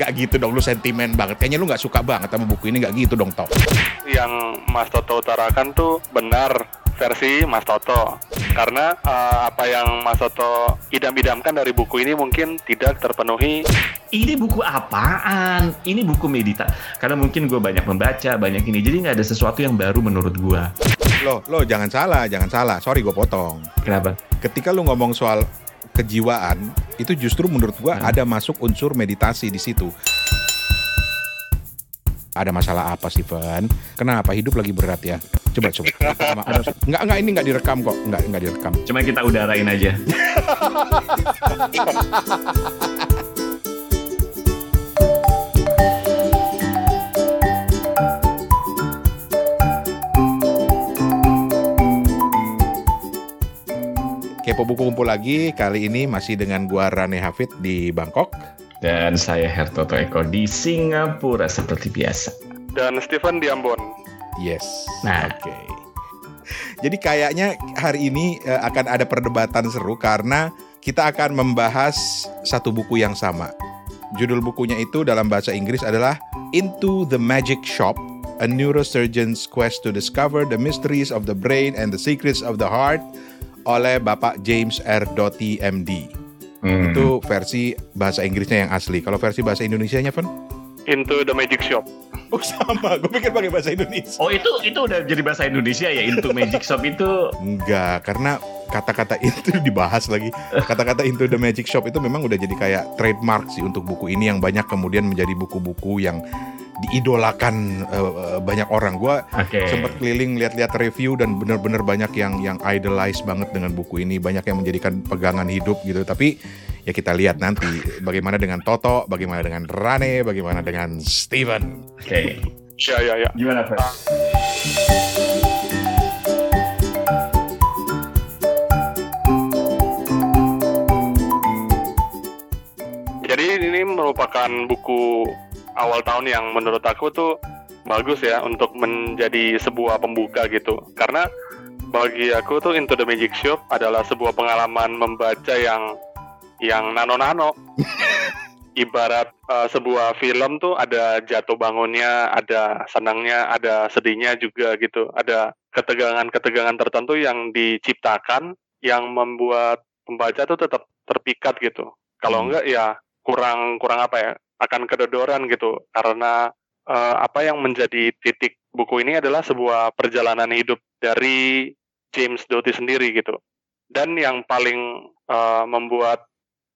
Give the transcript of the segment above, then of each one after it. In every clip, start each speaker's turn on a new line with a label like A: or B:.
A: Gak gitu dong, lu sentimen banget. Kayaknya lu gak suka banget sama buku ini, gak gitu dong, Tok.
B: Yang Mas Toto utarakan tuh benar versi Mas Toto. Karena uh, apa yang Mas Toto idam-idamkan dari buku ini mungkin tidak terpenuhi.
C: Ini buku apaan? Ini buku medita. Karena mungkin gue banyak membaca, banyak ini. Jadi nggak ada sesuatu yang baru menurut gue.
A: Lo, lo jangan salah, jangan salah. Sorry gue potong.
C: Kenapa?
A: Ketika lu ngomong soal kejiwaan, itu justru menurut gua
C: Hmm.
A: ada masuk unsur meditasi di situ. Ada masalah apa sih, Van? Kenapa hidup lagi berat ya? Coba coba. Ada- Enggak enggak ini enggak direkam kok. Enggak enggak direkam.
C: Cuma kita udarain aja.
A: Kepo buku kumpul lagi kali ini masih dengan gua Rane Hafid di Bangkok.
C: Dan saya Hertoto Eko di Singapura seperti biasa.
B: Dan Stephen di Ambon.
A: Yes.
C: Nah.
A: Oke. Jadi kayaknya hari ini eh, akan ada perdebatan seru karena kita akan membahas satu buku yang sama. Judul bukunya itu dalam bahasa Inggris adalah Into the Magic Shop: A Neurosurgeon's Quest to Discover the Mysteries of the Brain and the Secrets of the Heart oleh Bapak James R. Doty MD.
C: Hmm.
A: Itu versi bahasa Inggrisnya yang asli. Kalau versi bahasa Indonesianya, Van?
B: Into the Magic Shop.
A: Oh sama, gue pikir pakai bahasa Indonesia.
C: Oh itu itu udah jadi bahasa Indonesia ya Into Magic Shop itu
A: Enggak, karena kata-kata itu dibahas lagi. Kata-kata Into the Magic Shop itu memang udah jadi kayak trademark sih untuk buku ini yang banyak kemudian menjadi buku-buku yang diidolakan eh, banyak orang. Gua
C: Oke.
A: sempat keliling lihat-lihat review dan bener-bener banyak yang yang idolize banget dengan buku ini, banyak yang menjadikan pegangan hidup gitu. Tapi ya kita lihat nanti bagaimana dengan Toto, bagaimana dengan Rane, bagaimana dengan Steven.
C: Oke.
B: Ya, ya, ya.
C: Gimana Pak?
B: Jadi ini merupakan buku awal tahun yang menurut aku tuh bagus ya untuk menjadi sebuah pembuka gitu. Karena bagi aku tuh Into the Magic Shop adalah sebuah pengalaman membaca yang yang nano-nano. Ibarat uh, sebuah film tuh ada jatuh bangunnya, ada senangnya, ada sedihnya juga gitu. Ada ketegangan-ketegangan tertentu yang diciptakan yang membuat pembaca tuh tetap terpikat gitu. Kalau
A: Hmm.
B: enggak ya kurang kurang apa ya akan kedodoran gitu. Karena eh, apa yang menjadi titik buku ini adalah sebuah perjalanan hidup dari James Doty sendiri gitu. Dan yang paling eh, membuat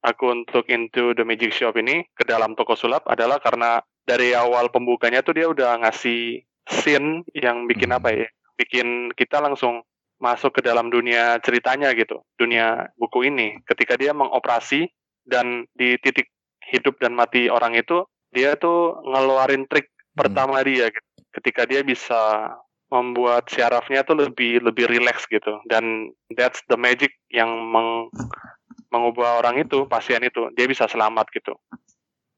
B: aku untuk into the magic shop ini ke dalam toko sulap adalah karena dari awal pembukanya tuh dia udah ngasih scene yang bikin
A: Hmm.
B: apa ya bikin kita langsung masuk ke dalam dunia ceritanya gitu dunia buku ini. Ketika dia mengoperasi dan di titik hidup dan mati orang itu dia tuh ngeluarin trik pertama dia gitu. ketika dia bisa membuat syarafnya tuh lebih lebih rileks gitu. Dan that's the magic yang meng- mengubah orang itu pasien itu. Dia bisa selamat gitu.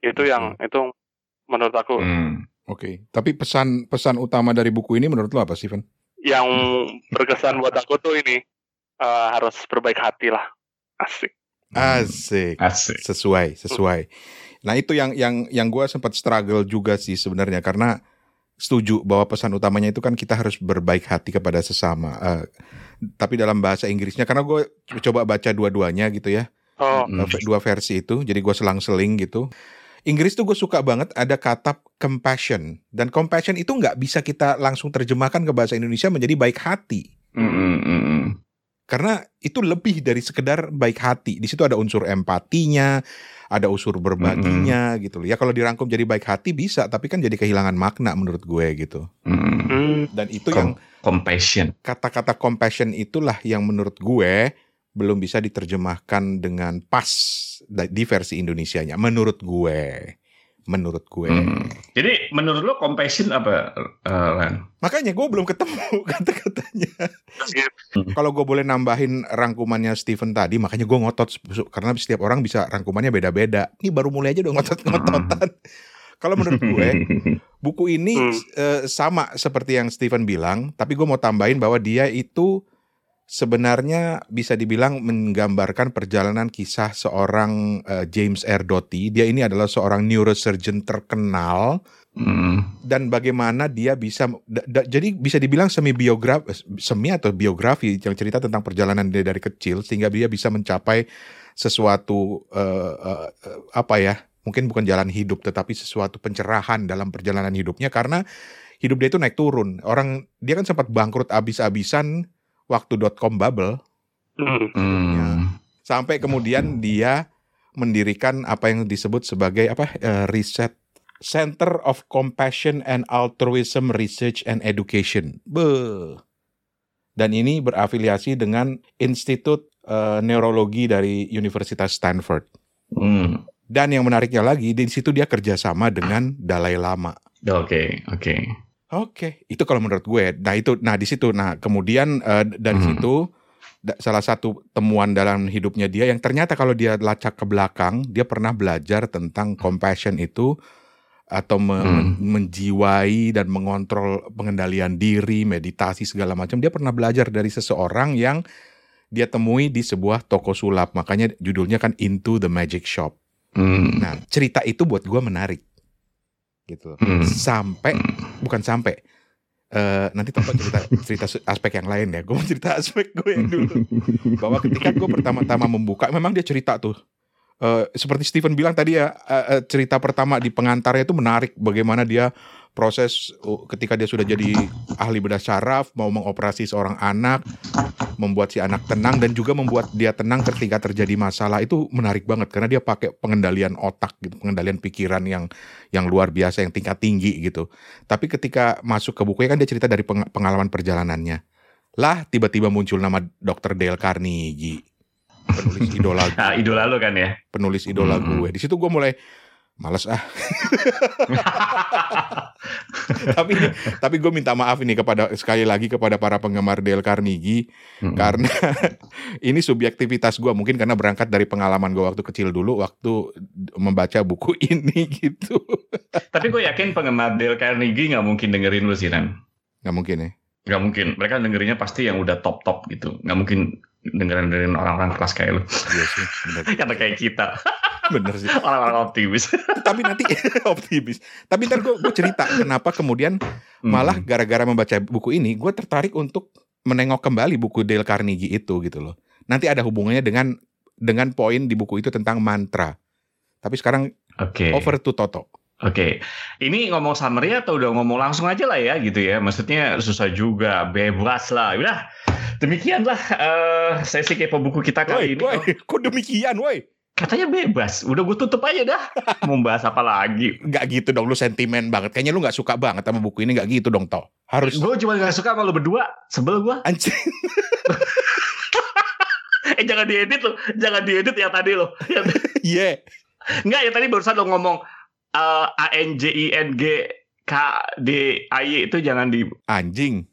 B: Itu yang itu menurut aku.
C: Hmm.
A: Oke, tapi pesan pesan utama dari buku ini menurut lo apa, Steven?
B: yang berkesan buat aku tuh ini eh, harus berbaik hati lah. Asik
A: Asik.
C: Asik.
A: Sesuai, sesuai. Nah itu yang yang yang gue sempat struggle juga sih sebenarnya karena setuju bahwa pesan utamanya itu kan kita harus berbaik hati kepada sesama. Eh, tapi dalam bahasa Inggrisnya karena gue coba baca dua-duanya gitu ya,
B: oh
A: eh, dua versi itu. Jadi gue selang-seling gitu. Inggris tuh gue suka banget ada kata compassion dan compassion itu nggak bisa kita langsung terjemahkan ke bahasa Indonesia menjadi baik hati.
C: Hmm, hmm.
A: Karena itu lebih dari sekedar baik hati. Di situ ada unsur empatinya, ada unsur berbaginya gitu loh. Ya kalau dirangkum jadi baik hati bisa, tapi kan jadi kehilangan makna menurut gue gitu.
C: Hmm.
B: hmm,
A: Dan itu
C: Com-
A: yang
C: compassion.
A: kata-kata compassion itulah yang menurut gue belum bisa diterjemahkan dengan pas di versi Indonesianya. Menurut gue, menurut gue.
C: Hmm. Jadi menurut lo compassion apa, Ran?
A: Makanya gue belum ketemu kata-katanya.
B: gitu.
A: Kalau gue boleh nambahin rangkumannya Steven tadi, makanya gue ngotot karena setiap orang bisa rangkumannya beda-beda. Ini baru mulai aja udah ngotot-ngototan. Kalau menurut gue, buku ini
B: Hmm.
A: eh, sama seperti yang Steven bilang, tapi gue mau tambahin bahwa dia itu sebenarnya bisa dibilang menggambarkan perjalanan kisah seorang uh, James R. Doty. Dia ini adalah seorang neurosurgeon terkenal
C: Hmm.
A: dan bagaimana dia bisa da- da- jadi bisa dibilang semi biografi semi atau biografi yang cerita tentang perjalanan dia dari kecil sehingga dia bisa mencapai sesuatu eh, eh, eh, apa ya mungkin bukan jalan hidup tetapi sesuatu pencerahan dalam perjalanan hidupnya karena hidup dia itu naik turun orang dia kan sempat bangkrut abis-abisan waktu com bubble
B: Hmm.
C: Hmm.
A: sampai kemudian dia mendirikan apa yang disebut sebagai apa eh, riset Center of Compassion and Altruism Research and Education. Be. Dan ini berafiliasi dengan Institut eh, Neurologi dari Universitas Stanford.
C: Hmm.
A: Dan yang menariknya lagi, di situ dia kerjasama dengan Dalai Lama.
C: Oke, oke.
A: Oke, itu kalau menurut gue. Nah itu, nah di situ, nah kemudian eh, dari
C: Hmm.
A: situ da- salah satu temuan dalam hidupnya dia yang ternyata kalau dia lacak ke belakang, dia pernah belajar tentang compassion itu atau me-
C: Hmm.
A: menjiwai dan mengontrol pengendalian diri, meditasi segala macam. Dia pernah belajar dari seseorang yang dia temui di sebuah toko sulap. Makanya judulnya kan Into the Magic Shop.
C: Hmm.
A: Nah, cerita itu buat gue menarik. Gitu.
C: Hmm.
A: Sampai bukan sampai eh nanti Toto cerita cerita aspek yang lain ya. Gue mau cerita aspek gue yang dulu. Bahwa ketika gue pertama-tama membuka, memang dia cerita tuh. Eh, seperti Steven bilang tadi ya, eh, eh, cerita pertama di pengantarnya itu menarik. Bagaimana dia proses ketika dia sudah jadi ahli bedah saraf, mau mengoperasi seorang anak, membuat si anak tenang dan juga membuat dia tenang ketika terjadi masalah itu menarik banget karena dia pakai pengendalian otak gitu, pengendalian pikiran yang yang luar biasa yang tingkat tinggi gitu. Tapi ketika masuk ke bukunya kan dia cerita dari peng- pengalaman perjalanannya. Lah tiba-tiba muncul nama Dr. Dale Carnegie. Penulis idola
C: Nah, idola lo kan ya.
A: penulis idola
C: Hmm.
A: gue. Di situ gue mulai males ah. tapi tapi gue minta maaf ini kepada sekali lagi kepada para penggemar Dale Carnegie
C: Hmm.
A: karena ini subjektivitas gue mungkin karena berangkat dari pengalaman gue waktu kecil dulu waktu membaca buku ini gitu.
C: Tapi gue yakin penggemar Dale Carnegie nggak mungkin dengerin lu sih, Ran.
A: Nggak mungkin ya.
C: Nggak mungkin. Mereka dengerinnya pasti yang udah top-top gitu. Nggak mungkin dengerin dengerin orang-orang kelas kayak lu.
A: Iya sih, bener,
C: Kata kayak kita.
A: bener sih.
C: Orang-orang optimis.
A: Tapi nanti optimis. Tapi ntar gue cerita kenapa kemudian
C: Hmm.
A: malah gara-gara membaca buku ini gue tertarik untuk menengok kembali buku Dale Carnegie itu gitu loh nanti ada hubungannya dengan dengan poin di buku itu tentang mantra tapi sekarang
C: Oke.
A: over to Toto
C: Oke, ini ngomong summary atau udah ngomong langsung aja lah ya gitu ya. Maksudnya susah juga, bebas lah. Udah, demikianlah eh, sesi kepo buku kita kali ini.
A: woi kok demikian woi
C: Katanya bebas, udah gue tutup aja dah. Mau bahas apa lagi?
A: nggak gitu dong lu sentimen banget kayaknya lu nggak suka banget sama buku ini nggak gitu dong To harus
C: Gue cuma gak suka sama lu berdua, sebel gue.
A: anjing
C: Eh jangan diedit lo, jangan diedit ya tadi lo.
A: iya
C: Enggak ya tadi barusan lo ngomong eh, A N J I N G K D A Y itu jangan di
A: anjing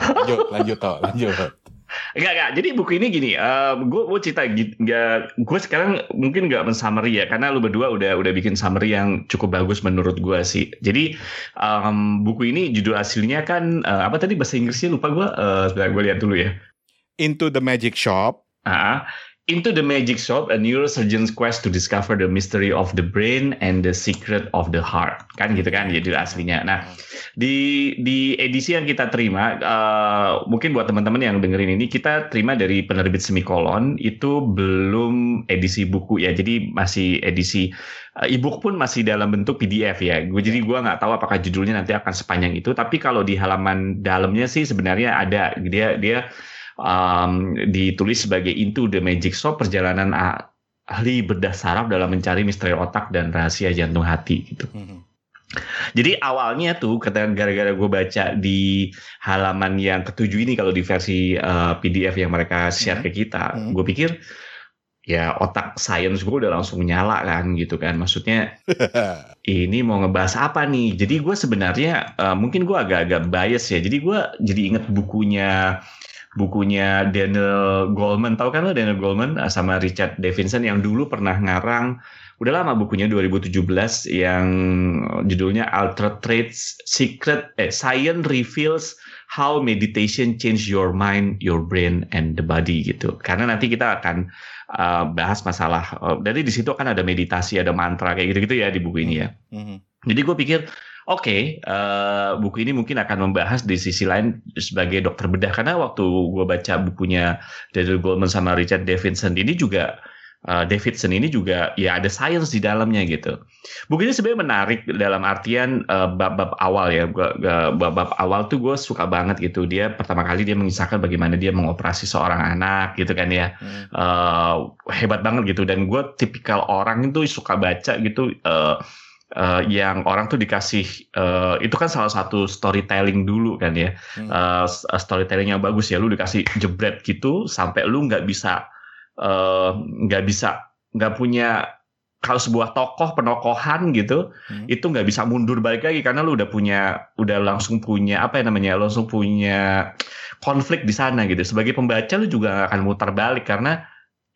A: lanjut lanjut To lanjut
C: Enggak, enggak. Jadi buku ini gini, gue gue cerita gi- nggak, gue sekarang mungkin nggak mensummary ya, karena lu berdua udah udah bikin summary yang cukup bagus menurut gue sih. Jadi em, buku ini judul aslinya kan eh, apa tadi bahasa Inggrisnya lupa gue, uh, sebentar gue lihat dulu ya.
A: into the magic shop
C: Ah, Into the Magic Shop, a neurosurgeon's quest to discover the mystery of the brain and the secret of the heart. Kan gitu kan judul aslinya. Nah, di di edisi yang kita terima, eh, mungkin buat teman-teman yang dengerin ini, kita terima dari penerbit Semikolon, itu belum edisi buku ya. Jadi masih edisi eh, ebook pun masih dalam bentuk PDF ya. Gue jadi gue nggak tahu apakah judulnya nanti akan sepanjang itu. Tapi kalau di halaman dalamnya sih sebenarnya ada. Dia dia um, ditulis sebagai Into the Magic Shop perjalanan ah- ahli bedah saraf dalam mencari misteri otak dan rahasia jantung hati gitu.
A: Mhm.
C: Jadi awalnya tuh kata gara-gara gue baca di halaman yang ketujuh ini kalau di versi uh, PDF yang mereka share ke kita,
A: Hmm.
C: gue pikir ya otak sains gue udah langsung nyala kan gitu kan. Maksudnya ini mau ngebahas apa nih? Jadi gue sebenarnya uh, mungkin gue agak-agak bias ya. Jadi gue jadi inget bukunya bukunya Daniel Goleman. Tahu kan lo Daniel Goleman uh, sama Richard Davidson yang dulu pernah ngarang udah lama bukunya 2017 yang judulnya Ultra Traits Secret eh Science Reveals how meditation change your mind, your brain, and the body gitu. Karena nanti kita akan uh, bahas masalah. Uh, dari di situ kan ada meditasi, ada mantra kayak gitu-gitu ya di buku ini ya.
A: Mhm.
C: Jadi gue pikir oke uh, buku ini mungkin akan membahas di sisi lain sebagai dokter bedah karena waktu gue baca bukunya Daniel Goleman sama Richard Davidson ini juga uh, Davidson ini juga ya ada science di dalamnya gitu. Buku ini sebenarnya menarik dalam artian uh, bab-bab awal ya. Bab-bab awal tuh gue suka banget gitu. Dia pertama kali dia mengisahkan bagaimana dia mengoperasi seorang anak gitu kan ya.
A: Mhm.
C: Eh, hebat banget gitu. Dan gue tipikal orang itu suka baca gitu. eh, eh, yang orang tuh dikasih eh, itu kan salah satu storytelling dulu kan ya
A: Hmm.
C: Eh, s- storytelling yang bagus ya lu dikasih jebret gitu sampai lu nggak bisa eh, nggak bisa nggak punya kalau sebuah tokoh penokohan gitu
A: Hmm.
C: itu nggak bisa mundur balik lagi karena lu udah punya udah langsung punya apa ya namanya langsung punya konflik di sana gitu sebagai pembaca lu juga akan mutar balik karena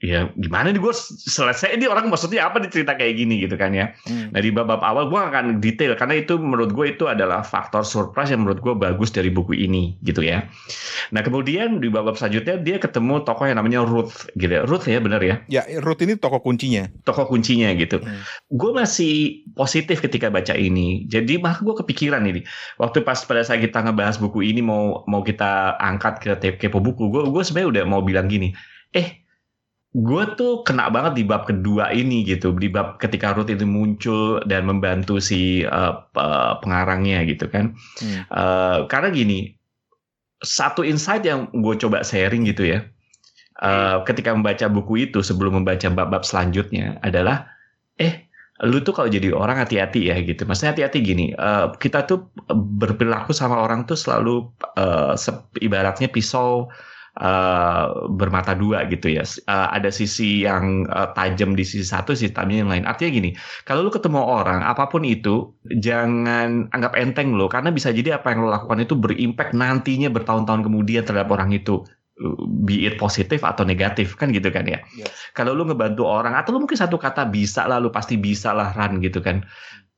C: ya gimana nih gue selesai ini orang maksudnya apa nih cerita kayak gini gitu kan ya
A: Hmm.
C: Nah di bab-bab awal gue akan detail karena itu menurut gue itu adalah faktor surprise yang menurut gue bagus dari buku ini gitu ya. Nah kemudian di bab-bab selanjutnya dia ketemu tokoh yang namanya Ruth gitu. ya. Ruth ya benar ya,
A: Ya, Ruth ini tokoh kuncinya.
C: tokoh kuncinya gitu.
A: Hmm.
C: Gue masih positif ketika baca ini. Jadi malah gue kepikiran ini waktu pas pada saat kita ngebahas buku ini mau mau kita angkat ke kepo buku, gue gue sebenarnya udah mau bilang gini, eh gue tuh kena banget di bab kedua ini gitu di bab ketika Ruth itu muncul dan membantu si uh, pe- pengarangnya gitu kan.
A: Hmm.
C: Uh, karena gini satu insight yang gue coba sharing gitu ya uh, ketika membaca buku itu sebelum membaca bab-bab selanjutnya adalah eh lu tuh kalau jadi orang hati-hati ya gitu. Maksudnya hati-hati gini uh, kita tuh berperilaku sama orang tuh selalu uh, ibaratnya pisau uh, bermata dua gitu ya. Uh, ada sisi yang uh, tajam di sisi satu, sisi tajam yang lain. Artinya gini, kalau lu ketemu orang apa pun itu, jangan anggap enteng lo, karena bisa jadi apa yang lo lakukan itu berimpact nantinya bertahun-tahun kemudian terhadap orang itu. Be it positif atau negatif kan gitu kan ya.
A: Yes.
C: Kalau lu ngebantu orang atau lu mungkin satu kata bisa lah, lu pasti bisa lah Ran gitu kan.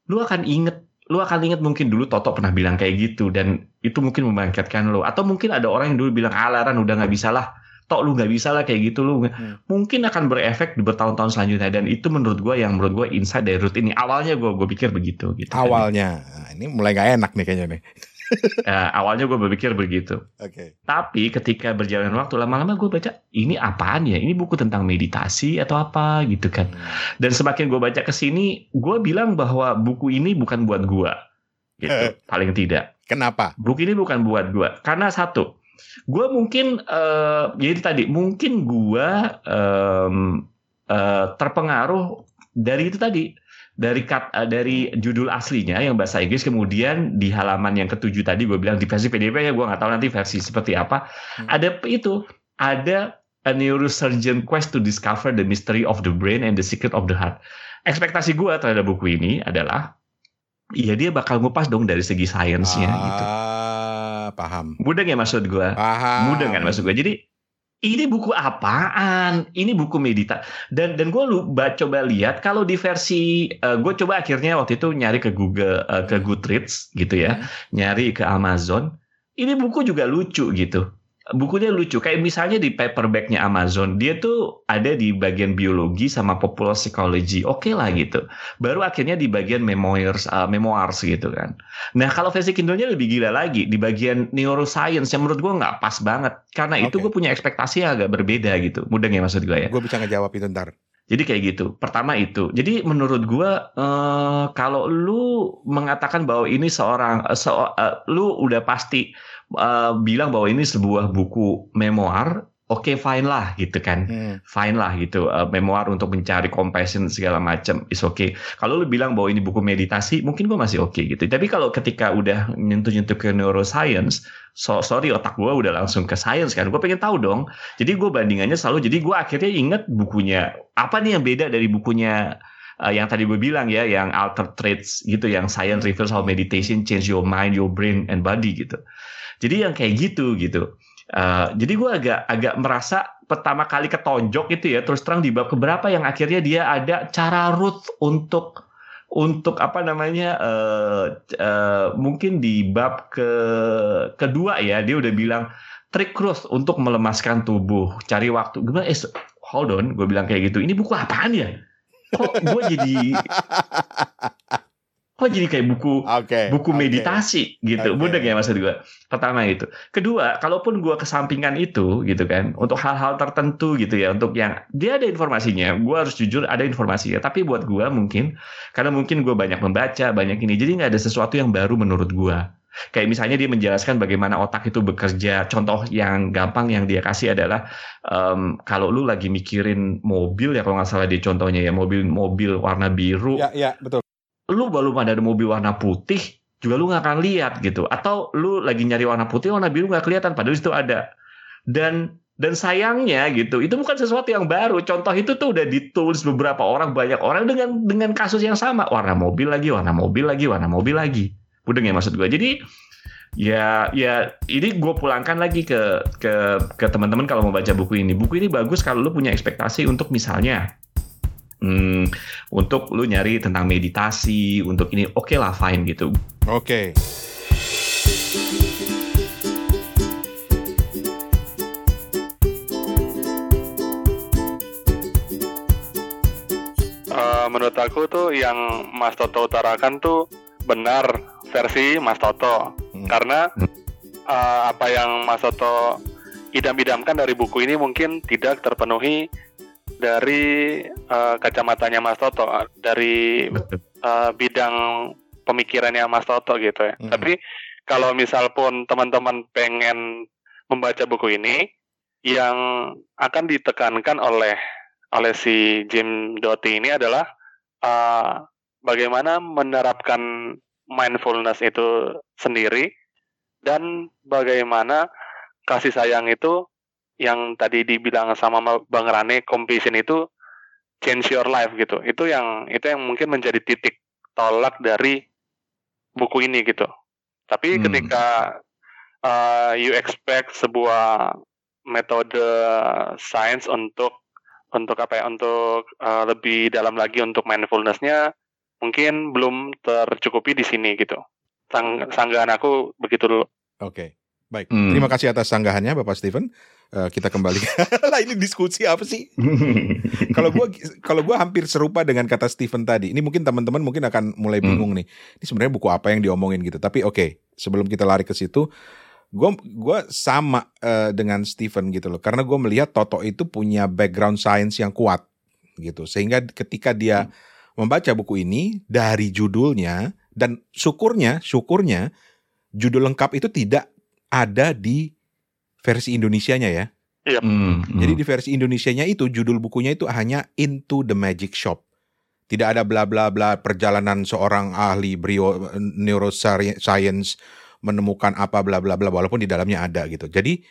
C: Lu akan inget lu akan inget mungkin dulu Toto pernah bilang kayak gitu dan itu mungkin membangkitkan lo atau mungkin ada orang yang dulu bilang alaran udah nggak bisa lah tok lu nggak bisa lah kayak gitu lu
A: Hmm.
C: mungkin akan berefek di bertahun-tahun selanjutnya dan itu menurut gue yang menurut gue insight dari root ini awalnya gue gue pikir begitu gitu kan.
A: Awalnya. Nah, ini mulai gak enak nih kayaknya nih.
C: Ya, awalnya gue berpikir begitu.
A: Oke.
C: tapi ketika berjalan waktu lama-lama gue baca ini apaan ya? Ini buku tentang meditasi atau apa? Gitu kan.
A: Hmm.
C: dan semakin gue baca ke sini gue bilang bahwa buku ini bukan buat gue gitu. Paling tidak.
A: Kenapa?
C: buku ini bukan buat gue karena satu gue mungkin eh jadi tadi mungkin gue em, eh, terpengaruh dari itu tadi dari kat, eh, dari judul aslinya yang bahasa Inggris kemudian di halaman yang ketujuh tadi gue bilang di versi PDF ya gue nggak tahu nanti versi seperti apa
A: Hmm.
C: ada itu ada a neurosurgeon quest to discover the mystery of the brain and the secret of the heart ekspektasi gue terhadap buku ini adalah Iya dia bakal ngupas dong dari segi sainsnya gitu.
A: Ah, paham.
C: Mudah nggak maksud gue?
A: Paham.
C: Mudah kan maksud gue? Jadi ini buku apaan? Ini buku medita. Dan dan gue lu ba- coba lihat kalau di versi gue coba akhirnya waktu itu nyari ke Google eh, ke Goodreads gitu ya,
A: Hmm.
C: nyari ke Amazon. Ini buku juga lucu gitu. Bukunya lucu. Kayak misalnya di paperbacknya Amazon, dia tuh ada di bagian biologi sama popular psychology. Oke lah gitu. Baru akhirnya di bagian memoirs, eh, memoirs gitu kan. Nah kalau versi Kindle-nya lebih gila lagi di bagian neuroscience yang menurut gue nggak pas banget karena itu
A: Oke.
C: gue punya ekspektasi yang agak berbeda gitu. Mudah nggak maksud gue ya?
A: Gue bisa ngejawab itu ntar.
C: Jadi kayak gitu. Pertama itu. Jadi menurut gue eh, kalau lu mengatakan bahwa ini seorang, eh, seo- eh, lu udah pasti eh, bilang bahwa ini sebuah buku memoir. Oke fine lah gitu kan.
A: Hmm.
C: fine lah gitu. Eh, memoir untuk mencari compassion segala macam is okay kalau lu bilang bahwa ini buku meditasi mungkin gue masih oke gitu. Tapi kalau ketika udah nyentuh-nyentuh ke neuroscience so, sorry otak gue udah langsung ke science kan. Gue pengen tahu dong. Jadi gue bandingannya selalu jadi gue akhirnya inget bukunya. Apa nih yang beda dari bukunya eh, yang tadi gue bilang ya yang alter traits gitu yang science reveals how meditation change your mind your brain and body gitu jadi yang kayak gitu gitu. Uh, jadi gue agak agak merasa pertama kali ketonjok itu ya terus terang di bab keberapa yang akhirnya dia ada cara Ruth untuk untuk apa namanya uh, uh, mungkin di bab ke kedua ya dia udah bilang trik cross untuk melemaskan tubuh cari waktu. Bilang eh hold on gue bilang kayak gitu. Ini buku apaan ya? Kok gue jadi kok jadi kayak buku
A: okay,
C: buku
A: okay.
C: meditasi gitu okay. mudah ya maksud gue pertama itu kedua kalaupun gue kesampingkan itu gitu kan untuk hal-hal tertentu gitu ya untuk yang dia ada informasinya gue harus jujur ada informasinya tapi buat gue mungkin karena mungkin gue banyak membaca banyak ini jadi nggak ada sesuatu yang baru menurut gue Kayak misalnya dia menjelaskan bagaimana otak itu bekerja. Contoh yang gampang yang dia kasih adalah um, kalau lu lagi mikirin mobil ya kalau nggak salah dia contohnya ya mobil mobil warna biru.
A: Ya, ya betul
C: lu baru ada mobil warna putih juga lu nggak akan lihat gitu. Atau lu lagi nyari warna putih warna biru nggak kelihatan padahal itu ada. Dan dan sayangnya gitu itu bukan sesuatu yang baru. Contoh itu tuh udah ditulis beberapa orang banyak orang dengan dengan kasus yang sama. Warna mobil lagi warna mobil lagi warna mobil lagi. Udah ya maksud gue jadi ya ya ini gue pulangkan lagi ke ke ke teman-teman kalau mau baca buku ini. Buku ini bagus kalau lu punya ekspektasi untuk misalnya hmm, untuk lu nyari tentang meditasi untuk ini oke okay lah fine gitu
A: oke okay.
B: uh, menurut aku tuh yang Mas Toto utarakan tuh benar versi Mas Toto hmm. karena uh, apa yang Mas Toto idam-idamkan dari buku ini mungkin tidak terpenuhi dari uh, kacamatanya Mas Toto dari uh, bidang pemikirannya Mas Toto gitu ya. Hmm. Tapi kalau misal pun teman-teman pengen membaca buku ini yang akan ditekankan oleh oleh si Jim Doty ini adalah uh, bagaimana menerapkan mindfulness itu sendiri dan bagaimana kasih sayang itu yang tadi dibilang sama Bang Rane compassion itu change your life gitu. Itu yang itu yang mungkin menjadi titik tolak dari buku ini gitu. Tapi hmm. ketika uh, you expect sebuah metode science untuk untuk apa ya untuk uh, lebih dalam lagi untuk mindfulnessnya mungkin belum tercukupi di sini gitu. Sang, sanggahan aku begitu dulu.
A: Oke. Okay. Baik, hmm. terima kasih atas sanggahannya Bapak Steven. Uh, kita kembali. lah ini diskusi apa sih? Kalau gua kalau gua hampir serupa dengan kata Steven tadi. Ini mungkin teman-teman mungkin akan mulai hmm. bingung hmm. nih. Ini sebenarnya buku apa yang diomongin gitu. Tapi oke, okay, sebelum kita lari ke situ, gua gua sama uh, dengan Steven gitu loh. Karena gua melihat Toto itu punya background science yang kuat gitu. Sehingga ketika dia hmm. membaca buku ini dari judulnya dan syukurnya, syukurnya judul lengkap itu tidak ada di versi Indonesianya ya.
B: Iya.
A: Hmm, hmm. Jadi di versi Indonesianya itu judul bukunya itu hanya Into the Magic Shop. Tidak ada bla bla bla perjalanan seorang ahli brio neuroscience menemukan apa bla bla bla walaupun di dalamnya ada gitu. Jadi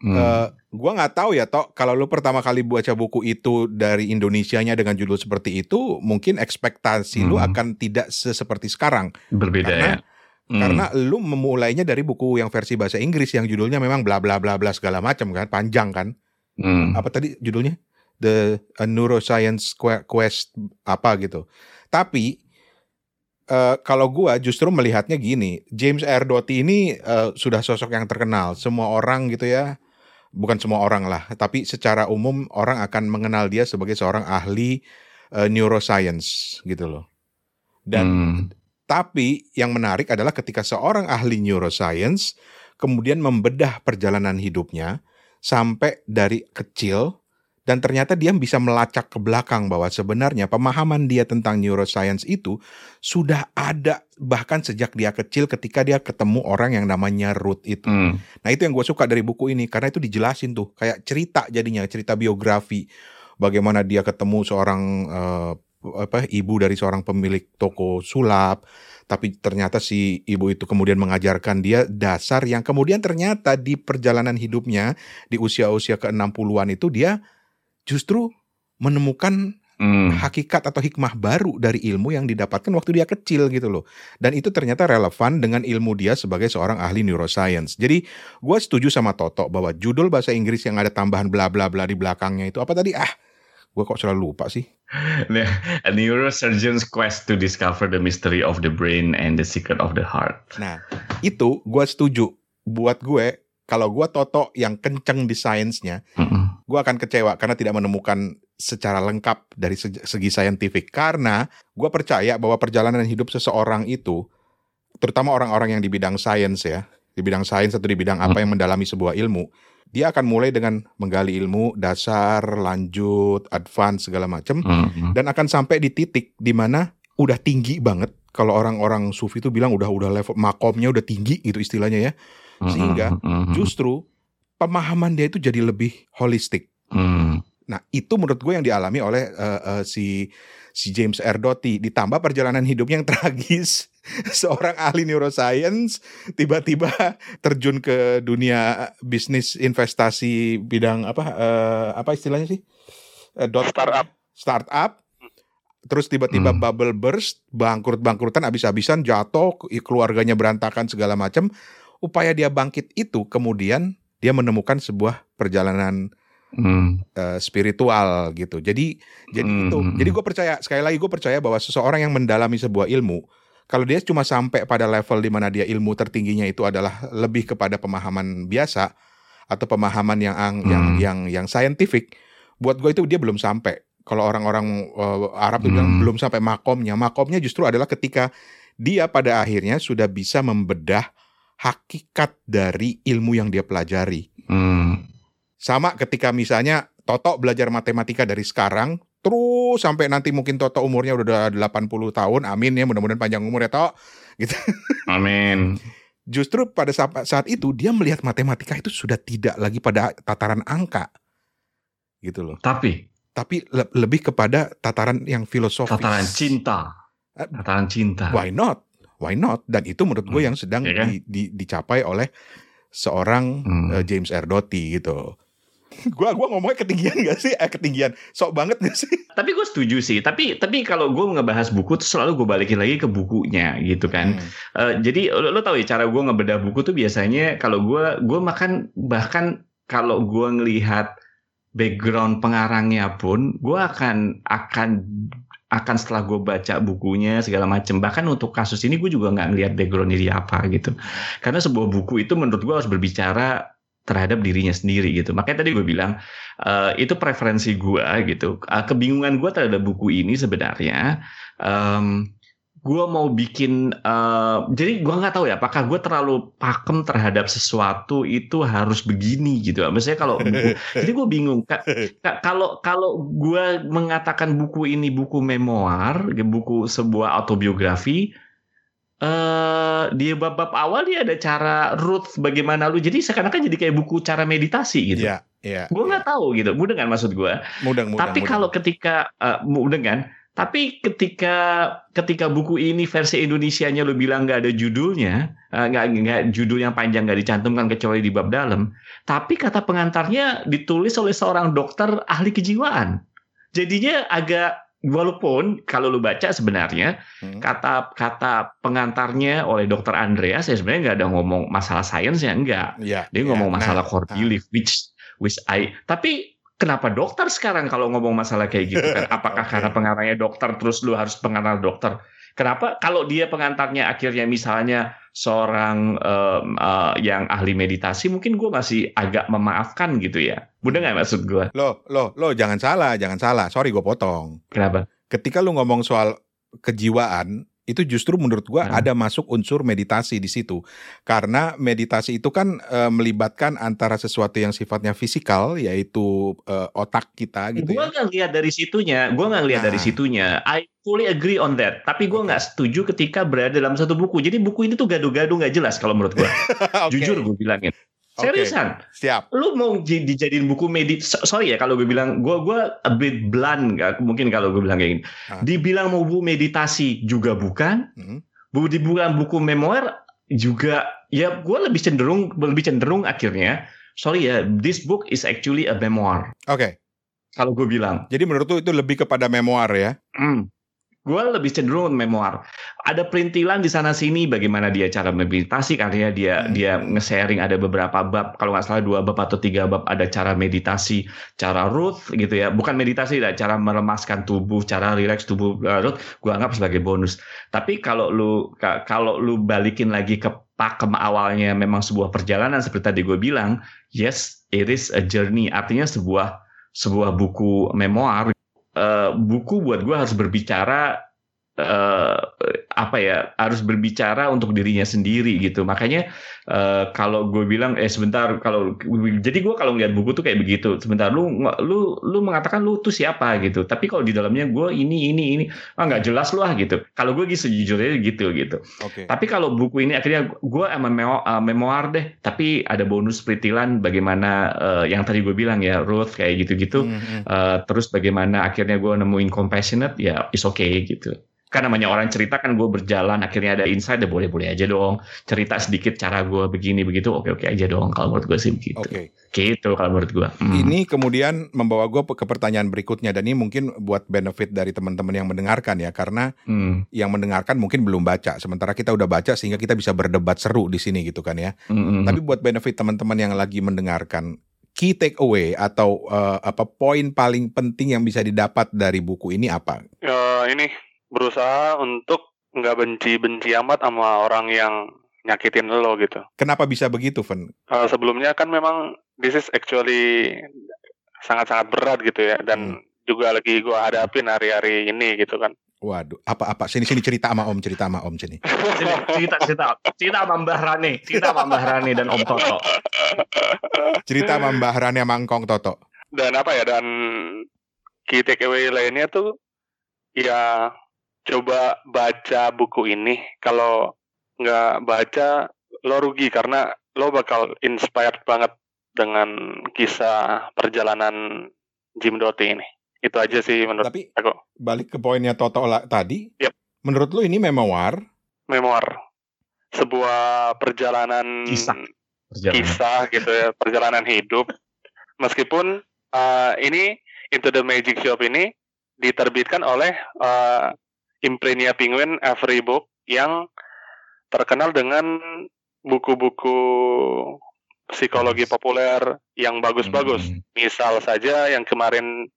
A: hmm. uh, gua nggak tahu ya toh kalau lu pertama kali baca buku itu dari Indonesianya dengan judul seperti itu mungkin ekspektasi hmm. lu akan tidak seperti sekarang.
C: Berbeda
A: Karena,
C: ya
A: Hmm. Karena lu memulainya dari buku yang versi bahasa Inggris yang judulnya memang bla bla bla bla segala macam kan, panjang kan. Hmm. Apa tadi judulnya? The a Neuroscience Quest apa gitu. Tapi uh, kalau gua justru melihatnya gini, James R. Doty ini uh, sudah sosok yang terkenal, semua orang gitu ya. Bukan semua orang lah, tapi secara umum orang akan mengenal dia sebagai seorang ahli uh, neuroscience gitu loh. Dan hmm tapi yang menarik adalah ketika seorang ahli neuroscience kemudian membedah perjalanan hidupnya sampai dari kecil dan ternyata dia bisa melacak ke belakang bahwa sebenarnya pemahaman dia tentang neuroscience itu sudah ada bahkan sejak dia kecil ketika dia ketemu orang yang namanya Ruth itu. Hmm. Nah itu yang gue suka dari buku ini karena itu dijelasin tuh kayak cerita jadinya cerita biografi bagaimana dia ketemu seorang uh, apa ibu dari seorang pemilik toko sulap tapi ternyata si ibu itu kemudian mengajarkan dia dasar yang kemudian ternyata di perjalanan hidupnya di usia-usia ke-60-an itu dia justru menemukan hmm. hakikat atau hikmah baru dari ilmu yang didapatkan waktu dia kecil gitu loh. Dan itu ternyata relevan dengan ilmu dia sebagai seorang ahli neuroscience. Jadi gue setuju sama Toto bahwa judul bahasa Inggris yang ada tambahan bla bla bla di belakangnya itu apa tadi? Ah, Gue kok selalu lupa sih.
C: A neurosurgeon's quest to discover the mystery of the brain and the secret of the heart.
A: Nah, itu gue setuju. Buat gue, kalau gue Toto yang kenceng di sainsnya, gue akan kecewa karena tidak menemukan secara lengkap dari segi, segi saintifik. Karena gue percaya bahwa perjalanan hidup seseorang itu, terutama orang-orang yang di bidang sains ya, di bidang sains atau di bidang apa yang mendalami sebuah ilmu, dia akan mulai dengan menggali ilmu dasar, lanjut, advance segala macam,
C: Mm-mm.
A: dan akan sampai di titik di mana udah tinggi banget. Kalau orang-orang sufi itu bilang udah udah level makomnya udah tinggi gitu istilahnya ya. Sehingga
C: Mm-mm.
A: Justru pemahaman dia itu jadi lebih holistik.
C: Mm.
A: Nah, itu menurut gue yang dialami oleh eh, eh, si si James R. Doty ditambah perjalanan hidupnya yang tragis. Seorang ahli neuroscience tiba-tiba terjun ke dunia bisnis investasi bidang apa eh, apa istilahnya sih? Dot-
B: Startup.
A: Startup. Terus tiba-tiba
C: Hmm.
A: bubble burst, bangkrut-bangkrutan habis-habisan, jatuh, keluarganya berantakan segala macam. Upaya dia bangkit itu kemudian dia menemukan sebuah perjalanan
C: Mm.
A: eh, spiritual gitu. Jadi jadi
C: Hmm,
A: itu.
C: hmm,
A: Jadi
C: hmm.
A: gue percaya sekali lagi gue percaya bahwa seseorang yang mendalami sebuah ilmu kalau dia cuma sampai pada level di mana dia ilmu tertingginya itu adalah lebih kepada pemahaman biasa atau pemahaman yang ang- yang
C: Hmm.
A: yang yang scientific, buat gue itu dia belum sampai. Kalau orang-orang eh, Arab itu bilang
C: Hmm.
A: belum sampai makomnya. Makomnya justru adalah ketika dia pada akhirnya sudah bisa membedah hakikat dari ilmu yang dia pelajari.
C: Mm.
A: Sama ketika misalnya Toto belajar matematika dari sekarang, terus sampai nanti mungkin Toto umurnya udah 80 tahun, amin ya mudah-mudahan panjang umur ya Tok. Gitu.
C: Amin.
A: Justru pada saat, itu dia melihat matematika itu sudah tidak lagi pada tataran angka. Gitu loh.
C: Tapi
A: Tapi le- lebih kepada tataran yang filosofis.
C: tataran cinta,
A: Eh,
C: tataran cinta.
A: Why not? Why not? Dan itu menurut gue
C: Hmm,
A: yang sedang
C: iya kan?
A: di- di- dicapai oleh seorang
C: Hmm.
A: eh, James R. Doty gitu. Gua gua ngomongnya ketinggian gak sih? Eh ketinggian. Sok banget gak sih?
C: Tapi gue setuju sih. Tapi tapi kalau gue ngebahas buku tuh selalu gue balikin lagi ke bukunya gitu kan.
A: Hmm.
C: Eh, jadi lo, lo tahu ya cara gue ngebedah buku tuh biasanya kalau gue gue makan bahkan kalau gue ngelihat background pengarangnya pun gue akan akan akan setelah gue baca bukunya segala macam bahkan untuk kasus ini gue juga nggak ngelihat backgroundnya dia apa gitu karena sebuah buku itu menurut gue harus berbicara terhadap dirinya sendiri gitu. Makanya tadi gue bilang eh, itu preferensi gue gitu. Eh, kebingungan gue terhadap buku ini sebenarnya em, gue mau bikin eh, jadi gue nggak tahu ya apakah gue terlalu pakem terhadap sesuatu itu harus begini gitu. Maksudnya kalau buku jadi gue bingung Ka- ka- kalau kalau gue mengatakan buku ini buku memoir buku sebuah autobiografi eh di bab-bab awal dia ada cara Ruth bagaimana lu jadi seakan-akan jadi kayak buku cara meditasi gitu
A: Iya, iya.
C: gue nggak tahu gitu mudah kan maksud gue
A: mudang.
C: tapi kalau ketika uh, mudah kan tapi ketika ketika buku ini versi Indonesianya lu bilang nggak ada judulnya, uh, nggak nggak judul yang panjang nggak dicantumkan kecuali di bab dalam, tapi kata pengantarnya ditulis oleh seorang dokter ahli kejiwaan. Jadinya agak walaupun kalau lu baca sebenarnya
A: Hmm.
C: kata kata pengantarnya oleh dokter Andreas ya sebenarnya nggak ada ngomong masalah sains ya enggak
A: Iya,
C: dia
A: iya.
C: ngomong
A: Nah,
C: masalah core belief which which I tapi kenapa dokter sekarang kalau ngomong masalah kayak gitu kan apakah
A: Oke.
C: karena pengarangnya dokter terus lu harus pengantar dokter kenapa kalau dia pengantarnya akhirnya misalnya seorang em, eh, yang ahli meditasi mungkin gue masih agak memaafkan gitu ya mudah nggak maksud gue
A: Loh, loh, loh, jangan salah, jangan salah. Sorry gue potong.
C: kenapa
A: Ketika lu ngomong soal kejiwaan, itu justru menurut gua
C: Hmm.
A: ada masuk unsur meditasi di situ. Karena meditasi itu kan eh, melibatkan antara sesuatu yang sifatnya fisikal, yaitu eh, otak kita gitu
C: gue
A: ya.
C: nggak lihat dari situnya gue nggak lihat dari
A: Nah.
C: situnya I fully agree on that tapi gue
A: Oke.
C: nggak setuju ketika berada dalam satu buku jadi buku ini tuh gaduh-gaduh nggak jelas kalau menurut gue
A: Oke,
C: jujur gue bilangin Seriusan
A: Siap.
C: lu mau di- dijadiin buku medit so- sorry ya kalau gue bilang gue gue a bit blunt nggak mungkin kalau gue bilang kayak gini
A: Ah.
C: dibilang mau buku meditasi juga bukan
A: Hmm.
C: bu dibilang buku memoir juga ya gue lebih cenderung lebih cenderung akhirnya sorry ya this book is actually a memoir
A: Oke,
C: kalau gue bilang
A: jadi menurut lu itu lebih kepada memoir ya?
C: Hmm. Gue lebih cenderung memoir. Ada perintilan di sana sini bagaimana dia cara meditasi karena dia hmm. dia nge-sharing ada beberapa bab kalau nggak salah dua bab atau tiga bab ada cara meditasi, cara Ruth gitu ya. Bukan meditasi lah, cara melemaskan tubuh, cara rileks tubuh uh, Ruth. Gue anggap sebagai bonus. Tapi kalau lu kalau lu balikin lagi ke pakem awalnya memang sebuah perjalanan seperti tadi gue bilang, yes, it is a journey. Artinya sebuah sebuah buku memoir uh, buku buat gue harus berbicara uh, apa ya harus berbicara untuk dirinya sendiri gitu. Makanya uh, kalau gue bilang eh sebentar kalau jadi gue kalau ngeliat buku tuh kayak begitu. Sebentar lu lu lu mengatakan lu tuh siapa gitu. Tapi kalau di dalamnya gue ini ini ini ah nggak jelas lu ah gitu. Kalau gue gitu sejujurnya gitu gitu. Okay. tapi kalau buku ini akhirnya gue emang memo, uh, memoir deh. Tapi ada bonus peritilan bagaimana uh, yang tadi gue bilang ya Ruth kayak gitu-gitu. Mm -hmm. uh, terus bagaimana akhirnya gue nemuin compassionate ya is okay gitu kan namanya orang cerita kan gue berjalan akhirnya ada insight ya boleh boleh aja dong cerita sedikit cara gue begini begitu oke oke aja dong kalau menurut gue sih begitu
A: okay.
C: gitu kalau menurut gue
A: hmm. ini kemudian membawa gue ke pertanyaan berikutnya dan ini mungkin buat benefit dari teman-teman yang mendengarkan ya karena hmm. yang mendengarkan mungkin belum baca sementara kita udah baca sehingga kita bisa berdebat seru di sini gitu kan ya hmm. tapi buat benefit teman-teman yang lagi mendengarkan key takeaway atau uh, apa poin paling penting yang bisa didapat dari buku ini apa?
B: Uh, ini berusaha untuk nggak benci-benci amat sama orang yang nyakitin lo gitu.
A: Kenapa bisa begitu, Fen?
B: Uh, sebelumnya kan memang this is actually sangat-sangat berat gitu ya dan hmm. juga lagi gua hadapin hari-hari ini gitu kan.
A: Waduh, apa-apa? Sini sini cerita sama Om, cerita sama Om sini.
C: sini cerita cerita cerita sama Mbah Rani, cerita sama Mbah Rani dan Om Toto.
A: Cerita sama Mbah Rani sama Engkong Toto.
B: Dan apa ya? Dan key takeaway lainnya tuh ya coba baca buku ini. Kalau nggak baca, lo rugi karena lo bakal inspired banget dengan kisah perjalanan Jim Doty ini. Itu aja sih menurut
A: Tapi, aku. Balik ke poinnya Toto tadi.
B: Yep.
A: Menurut lo ini memoir?
B: Memoir. Sebuah perjalanan
C: kisah,
B: perjalanan. kisah gitu ya, perjalanan hidup. Meskipun uh, ini Into the Magic Shop ini diterbitkan oleh uh, Imprenia Penguin Every Book yang terkenal dengan buku-buku psikologi populer yang bagus-bagus. Hmm. Misal saja yang kemarin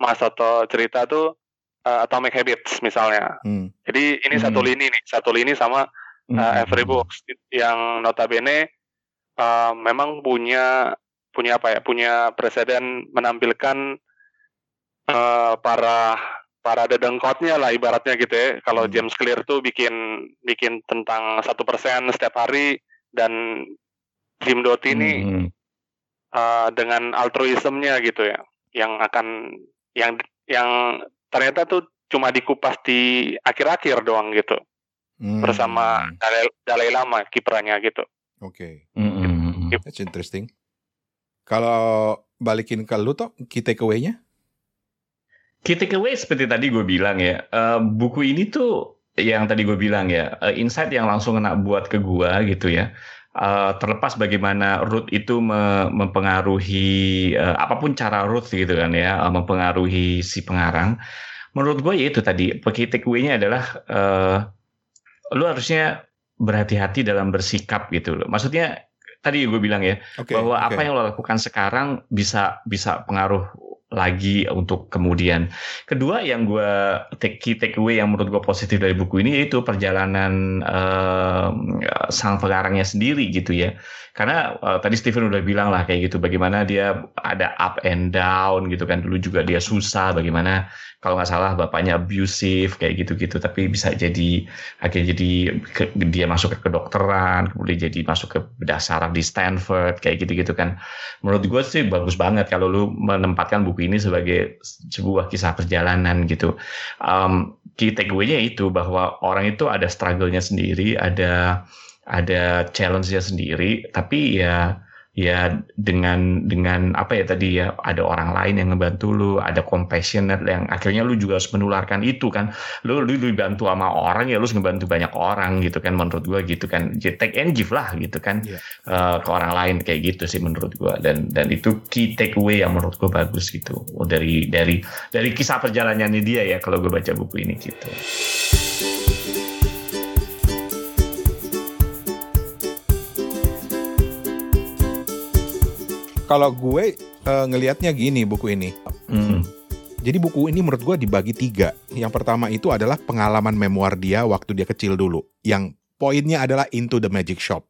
B: Mas Toto cerita tuh uh, Atomic Habits misalnya. Hmm. Jadi ini hmm. satu lini nih, satu lini sama uh, hmm. Every Books yang notabene uh, memang punya punya apa ya? Punya presiden menampilkan uh, para para dedengkotnya lah ibaratnya gitu ya. Kalau hmm. James Clear tuh bikin bikin tentang satu persen setiap hari dan Jim Doty ini hmm. uh, dengan altruismnya gitu ya, yang akan yang yang ternyata tuh cuma dikupas di akhir-akhir doang gitu hmm. bersama Dalai, Dalai Lama kipranya gitu.
A: Oke. Okay. Hmm. That's interesting. Kalau balikin ke lu tuh key takeaway-nya?
C: Key takeaway seperti tadi gue bilang ya, uh, buku ini tuh yang tadi gue bilang ya, uh, insight yang langsung kena buat ke gue gitu ya. Uh, terlepas bagaimana root itu me mempengaruhi uh, apa pun cara root gitu kan ya, uh, mempengaruhi si pengarang. Menurut gue ya itu tadi, key takeaway-nya adalah uh, lu harusnya berhati-hati dalam bersikap gitu loh. Maksudnya tadi gue bilang ya okay, bahwa okay. apa yang lo lakukan sekarang bisa bisa pengaruh lagi untuk kemudian. Kedua yang gue take key take away yang menurut gue positif dari buku ini yaitu perjalanan uh, sang pengarangnya sendiri gitu ya. Karena uh, tadi Steven udah bilang lah kayak gitu bagaimana dia ada up and down gitu kan dulu juga dia susah bagaimana kalau nggak salah bapaknya abusive kayak gitu-gitu tapi bisa jadi akhirnya jadi ke, dia masuk ke kedokteran kemudian jadi masuk ke bedah saraf di Stanford kayak gitu-gitu kan. Menurut gue sih bagus banget kalau lu menempatkan buku ini sebagai sebuah kisah perjalanan gitu. Um, key takeaway-nya itu bahwa orang itu ada struggle-nya sendiri, ada ada challenge-nya sendiri, tapi ya ya dengan dengan apa ya tadi ya ada orang lain yang ngebantu lu ada compassionate yang akhirnya lu juga harus menularkan itu kan lu lu dibantu sama orang ya lu harus ngebantu banyak orang gitu kan menurut gua gitu kan take and give lah gitu kan yeah. Iya. uh, ke orang lain kayak gitu sih menurut gua dan dan itu key takeaway yang menurut gua bagus gitu dari dari dari kisah perjalanannya dia ya kalau gua baca buku ini gitu.
A: Kalau gue uh, ngelihatnya gini buku ini. Hmm. Jadi buku ini menurut gue dibagi tiga. Yang pertama itu adalah pengalaman memoir dia waktu dia kecil dulu. Yang poinnya adalah Into the Magic Shop.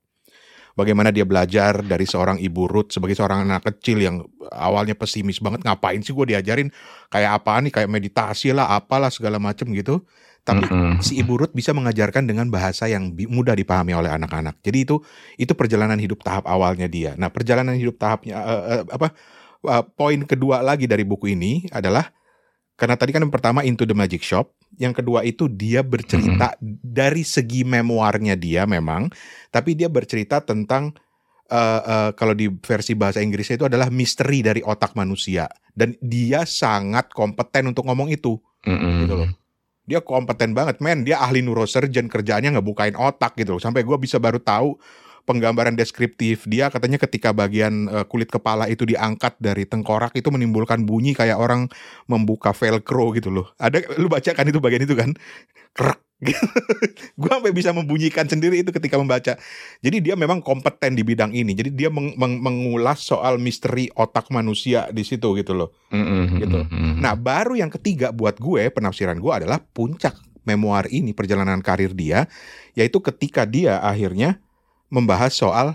A: Bagaimana dia belajar dari seorang ibu Ruth sebagai seorang anak kecil yang awalnya pesimis banget. Ngapain sih gue diajarin kayak apa nih, kayak meditasi lah, apalah segala macem gitu. Tapi mm -hmm. si Ibu Ruth bisa mengajarkan dengan bahasa yang mudah dipahami oleh anak-anak. Jadi itu itu perjalanan hidup tahap awalnya dia. Nah, perjalanan hidup tahapnya uh, uh, apa uh, poin kedua lagi dari buku ini adalah karena tadi kan yang pertama Into the Magic Shop, yang kedua itu dia bercerita mm -hmm. dari segi memoirnya dia memang, tapi dia bercerita tentang uh, uh, kalau di versi bahasa Inggrisnya itu adalah misteri dari otak manusia dan dia sangat kompeten untuk ngomong itu. Mm -hmm. Gitu loh dia kompeten banget men. Dia ahli neurosurgeon kerjaannya ngebukain otak gitu sampai gue bisa baru tahu penggambaran deskriptif dia katanya ketika bagian uh, kulit kepala itu diangkat dari tengkorak itu menimbulkan bunyi kayak orang membuka velcro gitu loh. Ada lu baca kan itu bagian itu kan? Krek gue sampai bisa membunyikan sendiri itu ketika membaca. Jadi dia memang kompeten di bidang ini. Jadi dia meng meng mengulas soal misteri otak manusia di situ gitu loh. Mm-hmm. Gitu. Nah baru yang ketiga buat gue penafsiran gue adalah puncak memoir ini perjalanan karir dia, yaitu ketika dia akhirnya membahas soal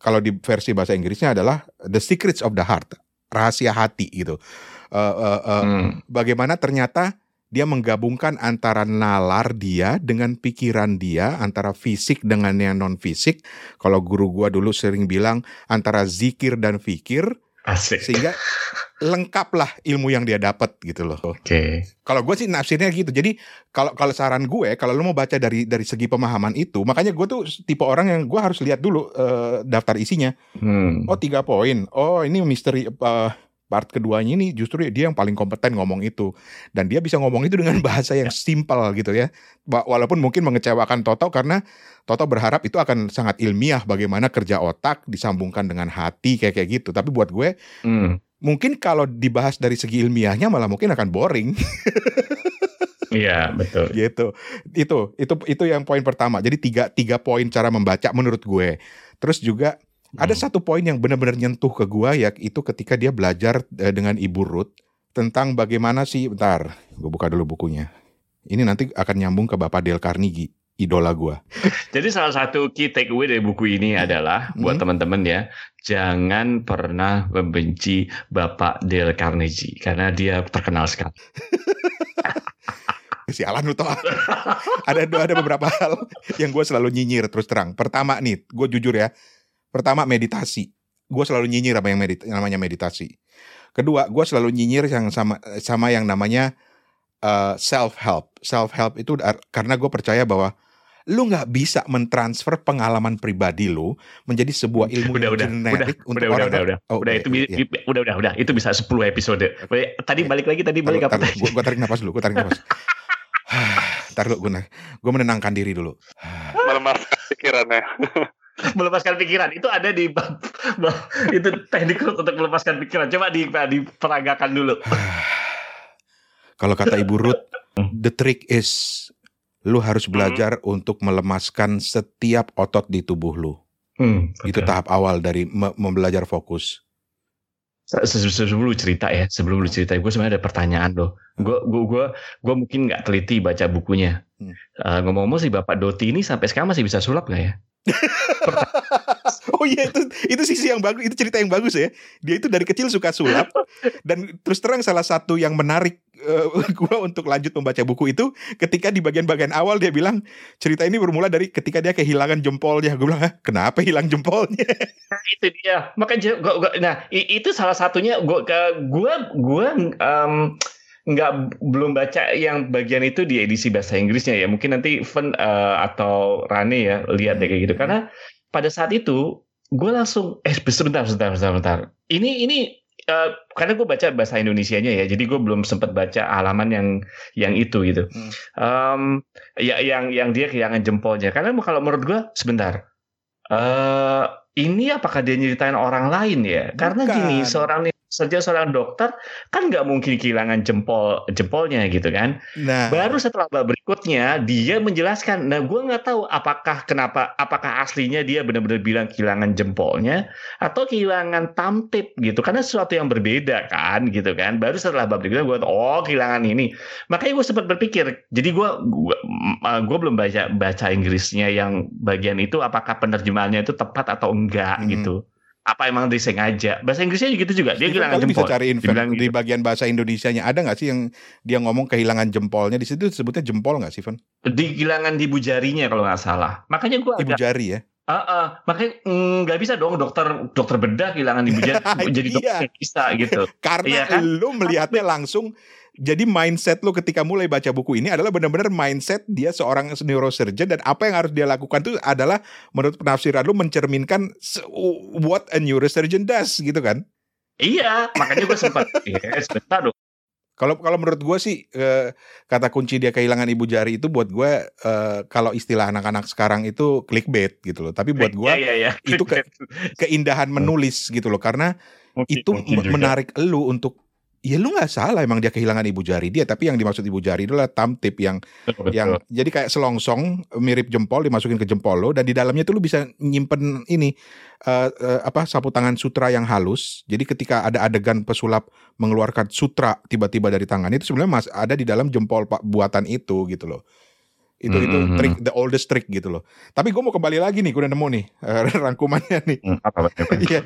A: kalau di versi bahasa Inggrisnya adalah the secrets of the heart, rahasia hati gitu. Uh, uh, uh, mm. Bagaimana ternyata dia menggabungkan antara nalar dia dengan pikiran dia, antara fisik dengan yang non fisik. Kalau guru gua dulu sering bilang antara zikir dan fikir.
C: Asik.
A: Sehingga lengkaplah ilmu yang dia dapat gitu loh.
C: Oke. Okay.
A: Kalau gue sih nafsirnya gitu. Jadi kalau kalau saran gue, kalau lo mau baca dari dari segi pemahaman itu, makanya gue tuh tipe orang yang gue harus lihat dulu uh, daftar isinya. Hmm. Oh tiga poin. Oh ini misteri uh, part keduanya ini justru dia yang paling kompeten ngomong itu dan dia bisa ngomong itu dengan bahasa yang simpel gitu ya walaupun mungkin mengecewakan Toto karena Toto berharap itu akan sangat ilmiah bagaimana kerja otak disambungkan dengan hati kayak kayak gitu tapi buat gue hmm. mungkin kalau dibahas dari segi ilmiahnya malah mungkin akan boring
C: Iya betul.
A: Gitu. Itu itu itu yang poin pertama. Jadi tiga tiga poin cara membaca menurut gue. Terus juga ada hmm. satu poin yang benar-benar nyentuh ke gua ya itu ketika dia belajar uh, dengan Ibu Ruth tentang bagaimana sih bentar, gue buka dulu bukunya. Ini nanti akan nyambung ke Bapak Dale Carnegie, idola gua.
C: Jadi salah satu key takeaway dari buku ini adalah buat hmm. teman-teman ya, jangan pernah membenci Bapak Dale Carnegie karena dia terkenal sekali.
A: Sialan lu toh. ada ada beberapa hal yang gue selalu nyinyir terus terang. Pertama nih, gue jujur ya, Pertama meditasi. Gue selalu nyinyir apa yang medit namanya meditasi. Kedua, gue selalu nyinyir yang sama sama yang namanya uh, eh, self help. Self help itu karena gue percaya bahwa lu nggak bisa mentransfer pengalaman pribadi lu menjadi sebuah ilmu
C: udah, udah,
A: genetik
C: udah, untuk udah, orang udah, udah, oh, udah, itu iya. udah udah udah itu bisa 10 episode. Tadi iya. balik lagi tadi balik apa?
A: Gue gue tarik nafas dulu, gue tarik nafas. Ntar dulu gue, gue menenangkan diri dulu.
B: Melemaskan pikirannya.
C: melepaskan pikiran. Itu ada di itu teknik untuk melepaskan pikiran. Coba di diperagakan dulu.
A: Kalau kata ibu Ruth the trick is lu harus hmm. belajar hmm. untuk melemaskan setiap otot di tubuh lu. Hmm, okay. itu tahap awal dari me membelajar fokus.
C: Sebelum lu cerita ya sebelum lu cerita gue sebenarnya ada pertanyaan loh. Gue gue gue gue mungkin nggak teliti baca bukunya. Hmm. uh, ngomong-ngomong si bapak Doti ini sampai sekarang masih bisa sulap nggak ya
A: oh iya itu itu sisi yang bagus itu cerita yang bagus ya. Dia itu dari kecil suka sulap. Dan terus terang salah satu yang menarik uh, gua untuk lanjut membaca buku itu ketika di bagian-bagian awal dia bilang cerita ini bermula dari ketika dia kehilangan jempolnya. Gue bilang kenapa hilang jempolnya?
C: Nah, itu dia. Makanya gua, gua, nah itu salah satunya gua gua gua um, nggak belum baca yang bagian itu di edisi bahasa Inggrisnya ya. Mungkin nanti Fen uh, atau Rane ya lihat deh kayak gitu. Karena pada saat itu gue langsung eh sebentar sebentar sebentar sebentar ini ini uh, karena gue baca bahasa Indonesianya ya jadi gue belum sempat baca halaman yang yang itu gitu. Hmm. um, ya yang yang dia kehilangan jempolnya. Karena kalau menurut gue sebentar. Uh, ini apakah dia nyeritain orang lain ya? Karena Bukan. gini seorang saja seorang dokter kan nggak mungkin kehilangan jempol jempolnya gitu kan. Nah. Baru setelah bab berikutnya dia menjelaskan. Nah, gue nggak tahu apakah kenapa apakah aslinya dia benar-benar bilang kehilangan jempolnya atau kehilangan tamtip gitu. Karena sesuatu yang berbeda kan gitu kan. Baru setelah bab berikutnya gue oh kehilangan ini. Makanya gue sempat berpikir. Jadi gue gue belum baca baca Inggrisnya yang bagian itu apakah penerjemahannya itu tepat atau enggak hmm. gitu apa emang disengaja? Bahasa Inggrisnya gitu juga. Dia kehilangan jempol.
A: bisa cariin di gitu. bagian bahasa Indonesianya. Ada nggak sih yang dia ngomong kehilangan jempolnya? Di situ sebutnya jempol nggak sih Van?
C: Di kehilangan di ibu jarinya kalau nggak salah. Makanya gua
A: ibu jari ya?
C: Uh, uh, makanya mm, nggak mm, bisa dong dokter dokter bedah kehilangan ibu jari jadi dokter iya. bisa gitu.
A: Karena iya kan? lu melihatnya langsung jadi mindset lo ketika mulai baca buku ini adalah benar-benar mindset dia seorang neurosurgeon dan apa yang harus dia lakukan itu adalah menurut penafsiran lo mencerminkan what a neurosurgeon does gitu kan?
C: Iya, makanya gue sempat ya sebentar dong.
A: Kalau kalau menurut gue sih eh, kata kunci dia kehilangan ibu jari itu buat gue eh, kalau istilah anak-anak sekarang itu clickbait gitu loh. Tapi buat gue
C: ya, ya, ya.
A: itu ke, keindahan menulis gitu loh karena mungkin, itu mungkin menarik lu untuk ya lu nggak salah emang dia kehilangan ibu jari dia tapi yang dimaksud ibu jari itu adalah thumb tip yang betul, yang jadi kayak selongsong mirip jempol dimasukin ke jempol lo dan di dalamnya tuh lu bisa nyimpen ini uh, uh, apa sapu tangan sutra yang halus. Jadi ketika ada adegan pesulap mengeluarkan sutra tiba-tiba dari tangannya itu sebenarnya mas ada di dalam jempol pak buatan itu gitu loh itu mm -hmm. itu hmm. the oldest trick gitu loh tapi gue mau kembali lagi nih gue udah nemu nih uh, rangkumannya nih mm, iya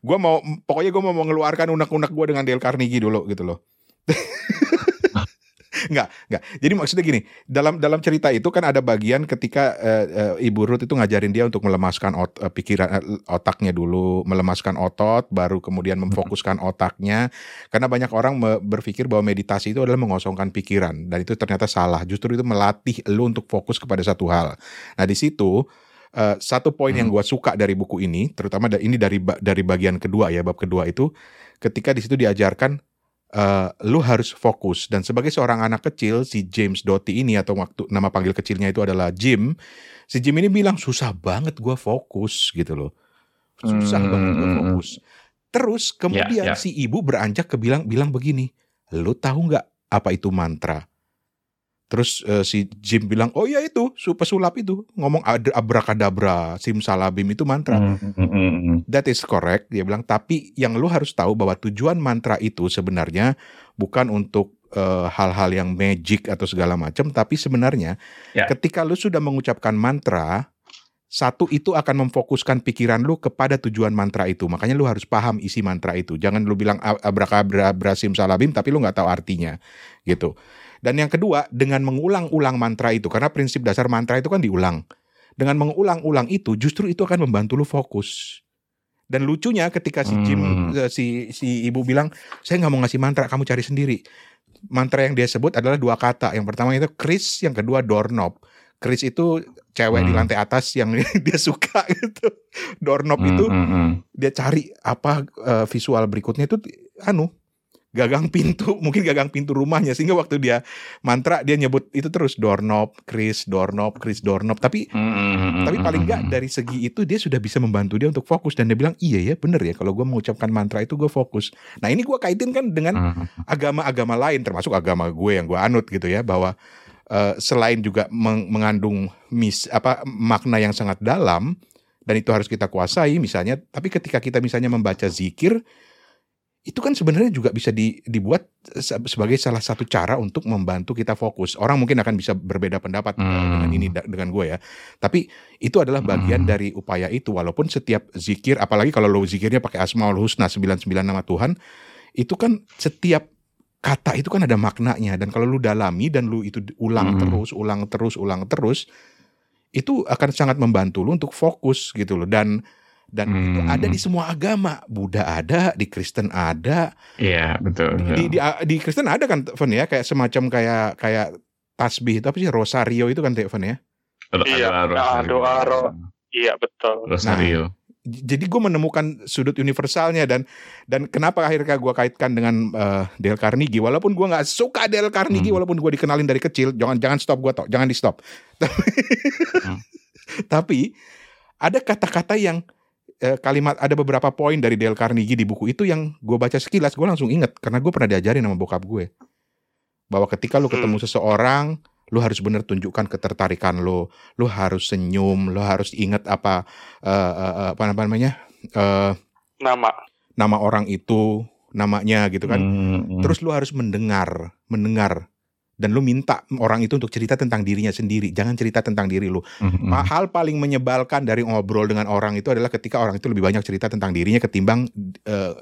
A: gue mau pokoknya gue mau mengeluarkan unek-unek gue dengan Dale Carnegie dulu gitu loh Enggak, enggak. Jadi maksudnya gini, dalam dalam cerita itu kan ada bagian ketika uh, uh, Ibu Ruth itu ngajarin dia untuk melemaskan ot, uh, pikiran uh, otaknya dulu, melemaskan otot, baru kemudian memfokuskan otaknya. Karena banyak orang berpikir bahwa meditasi itu adalah mengosongkan pikiran dan itu ternyata salah. Justru itu melatih lu untuk fokus kepada satu hal. Nah, di situ Uh, satu poin hmm. yang gue suka dari buku ini, terutama ini dari dari bagian kedua ya bab kedua itu, ketika di situ diajarkan uh, lu harus fokus dan sebagai seorang anak kecil si James Doty ini atau waktu nama panggil kecilnya itu adalah Jim si Jim ini bilang susah banget gue fokus gitu loh susah hmm, banget gue hmm, hmm. fokus terus kemudian yeah, yeah. si ibu beranjak ke bilang bilang begini lu tahu nggak apa itu mantra Terus uh, si Jim bilang, oh iya itu pesulap itu ngomong abrakadabra, simsalabim itu mantra. Mm -hmm. That is correct. Dia bilang, tapi yang lu harus tahu bahwa tujuan mantra itu sebenarnya bukan untuk eh, hal-hal uh, yang magic atau segala macam, tapi sebenarnya yeah. ketika lu sudah mengucapkan mantra, satu itu akan memfokuskan pikiran lu kepada tujuan mantra itu. Makanya lu harus paham isi mantra itu. Jangan lu bilang abrakadabra simsalabim tapi lu nggak tahu artinya gitu. Dan yang kedua, dengan mengulang-ulang mantra itu, karena prinsip dasar mantra itu kan diulang. Dengan mengulang-ulang itu, justru itu akan membantu lu fokus. Dan lucunya ketika si Jim, hmm. Eh, si si ibu bilang, saya nggak mau ngasih mantra, kamu cari sendiri. Mantra yang dia sebut adalah dua kata. Yang pertama itu Chris, yang kedua doorknob. Chris itu cewek hmm. di lantai atas yang dia suka gitu. Doorknob hmm, itu hmm, hmm. dia cari apa uh, visual berikutnya itu anu gagang pintu, mungkin gagang pintu rumahnya sehingga waktu dia mantra dia nyebut itu terus doorknob, Chris, doorknob, Chris, doorknob. Tapi mm-hmm. tapi paling enggak dari segi itu dia sudah bisa membantu dia untuk fokus dan dia bilang iya ya bener ya kalau gue mengucapkan mantra itu gue fokus. Nah ini gue kaitin kan dengan agama-agama lain termasuk agama gue yang gue anut gitu ya bahwa uh, selain juga meng- mengandung mis apa makna yang sangat dalam dan itu harus kita kuasai misalnya tapi ketika kita misalnya membaca zikir itu kan sebenarnya juga bisa di, dibuat sebagai salah satu cara untuk membantu kita fokus. Orang mungkin akan bisa berbeda pendapat hmm. dengan ini dengan gue ya. Tapi itu adalah bagian hmm. dari upaya itu. Walaupun setiap zikir, apalagi kalau lo zikirnya pakai Asmaul Husna 99 nama Tuhan, itu kan setiap kata itu kan ada maknanya. Dan kalau lu dalami dan lu itu ulang hmm. terus, ulang terus, ulang terus, itu akan sangat membantu lu untuk fokus gitu loh. Dan dan hmm. itu ada di semua agama. Buddha ada di Kristen ada.
C: Iya betul, betul.
A: di di, di Kristen ada kan Van ya? Kayak semacam kayak kayak tasbih itu apa sih? Rosario itu kan Van ya?
B: Iya doa doa iya betul.
C: Rosario.
A: Nah, Jadi gue menemukan sudut universalnya dan dan kenapa akhirnya gue kaitkan dengan eh, Dale Carnegie. Walaupun gue nggak suka Dale Carnegie
C: Hmm.
A: walaupun gue dikenalin dari kecil jangan jangan stop gue toh jangan di stop.
C: Hmm.
A: tapi ada kata-kata yang eh, kalimat ada beberapa poin dari Dale Carnegie di buku itu yang gue baca sekilas gue langsung inget karena gue pernah diajarin sama bokap gue. Bahwa ketika lu ketemu seseorang lu harus bener tunjukkan ketertarikan lu. Lu harus senyum lu harus inget apa eh, eh, eh, apa namanya eh,
B: Nama.
A: nama orang itu namanya gitu kan.
C: Hmm,
A: terus lu harus mendengar mendengar dan lu minta orang itu untuk cerita tentang dirinya sendiri jangan cerita tentang diri lu
C: hmm,
A: Ma- Hal paling menyebalkan dari ngobrol dengan orang itu adalah ketika orang itu lebih banyak cerita tentang dirinya ketimbang eh,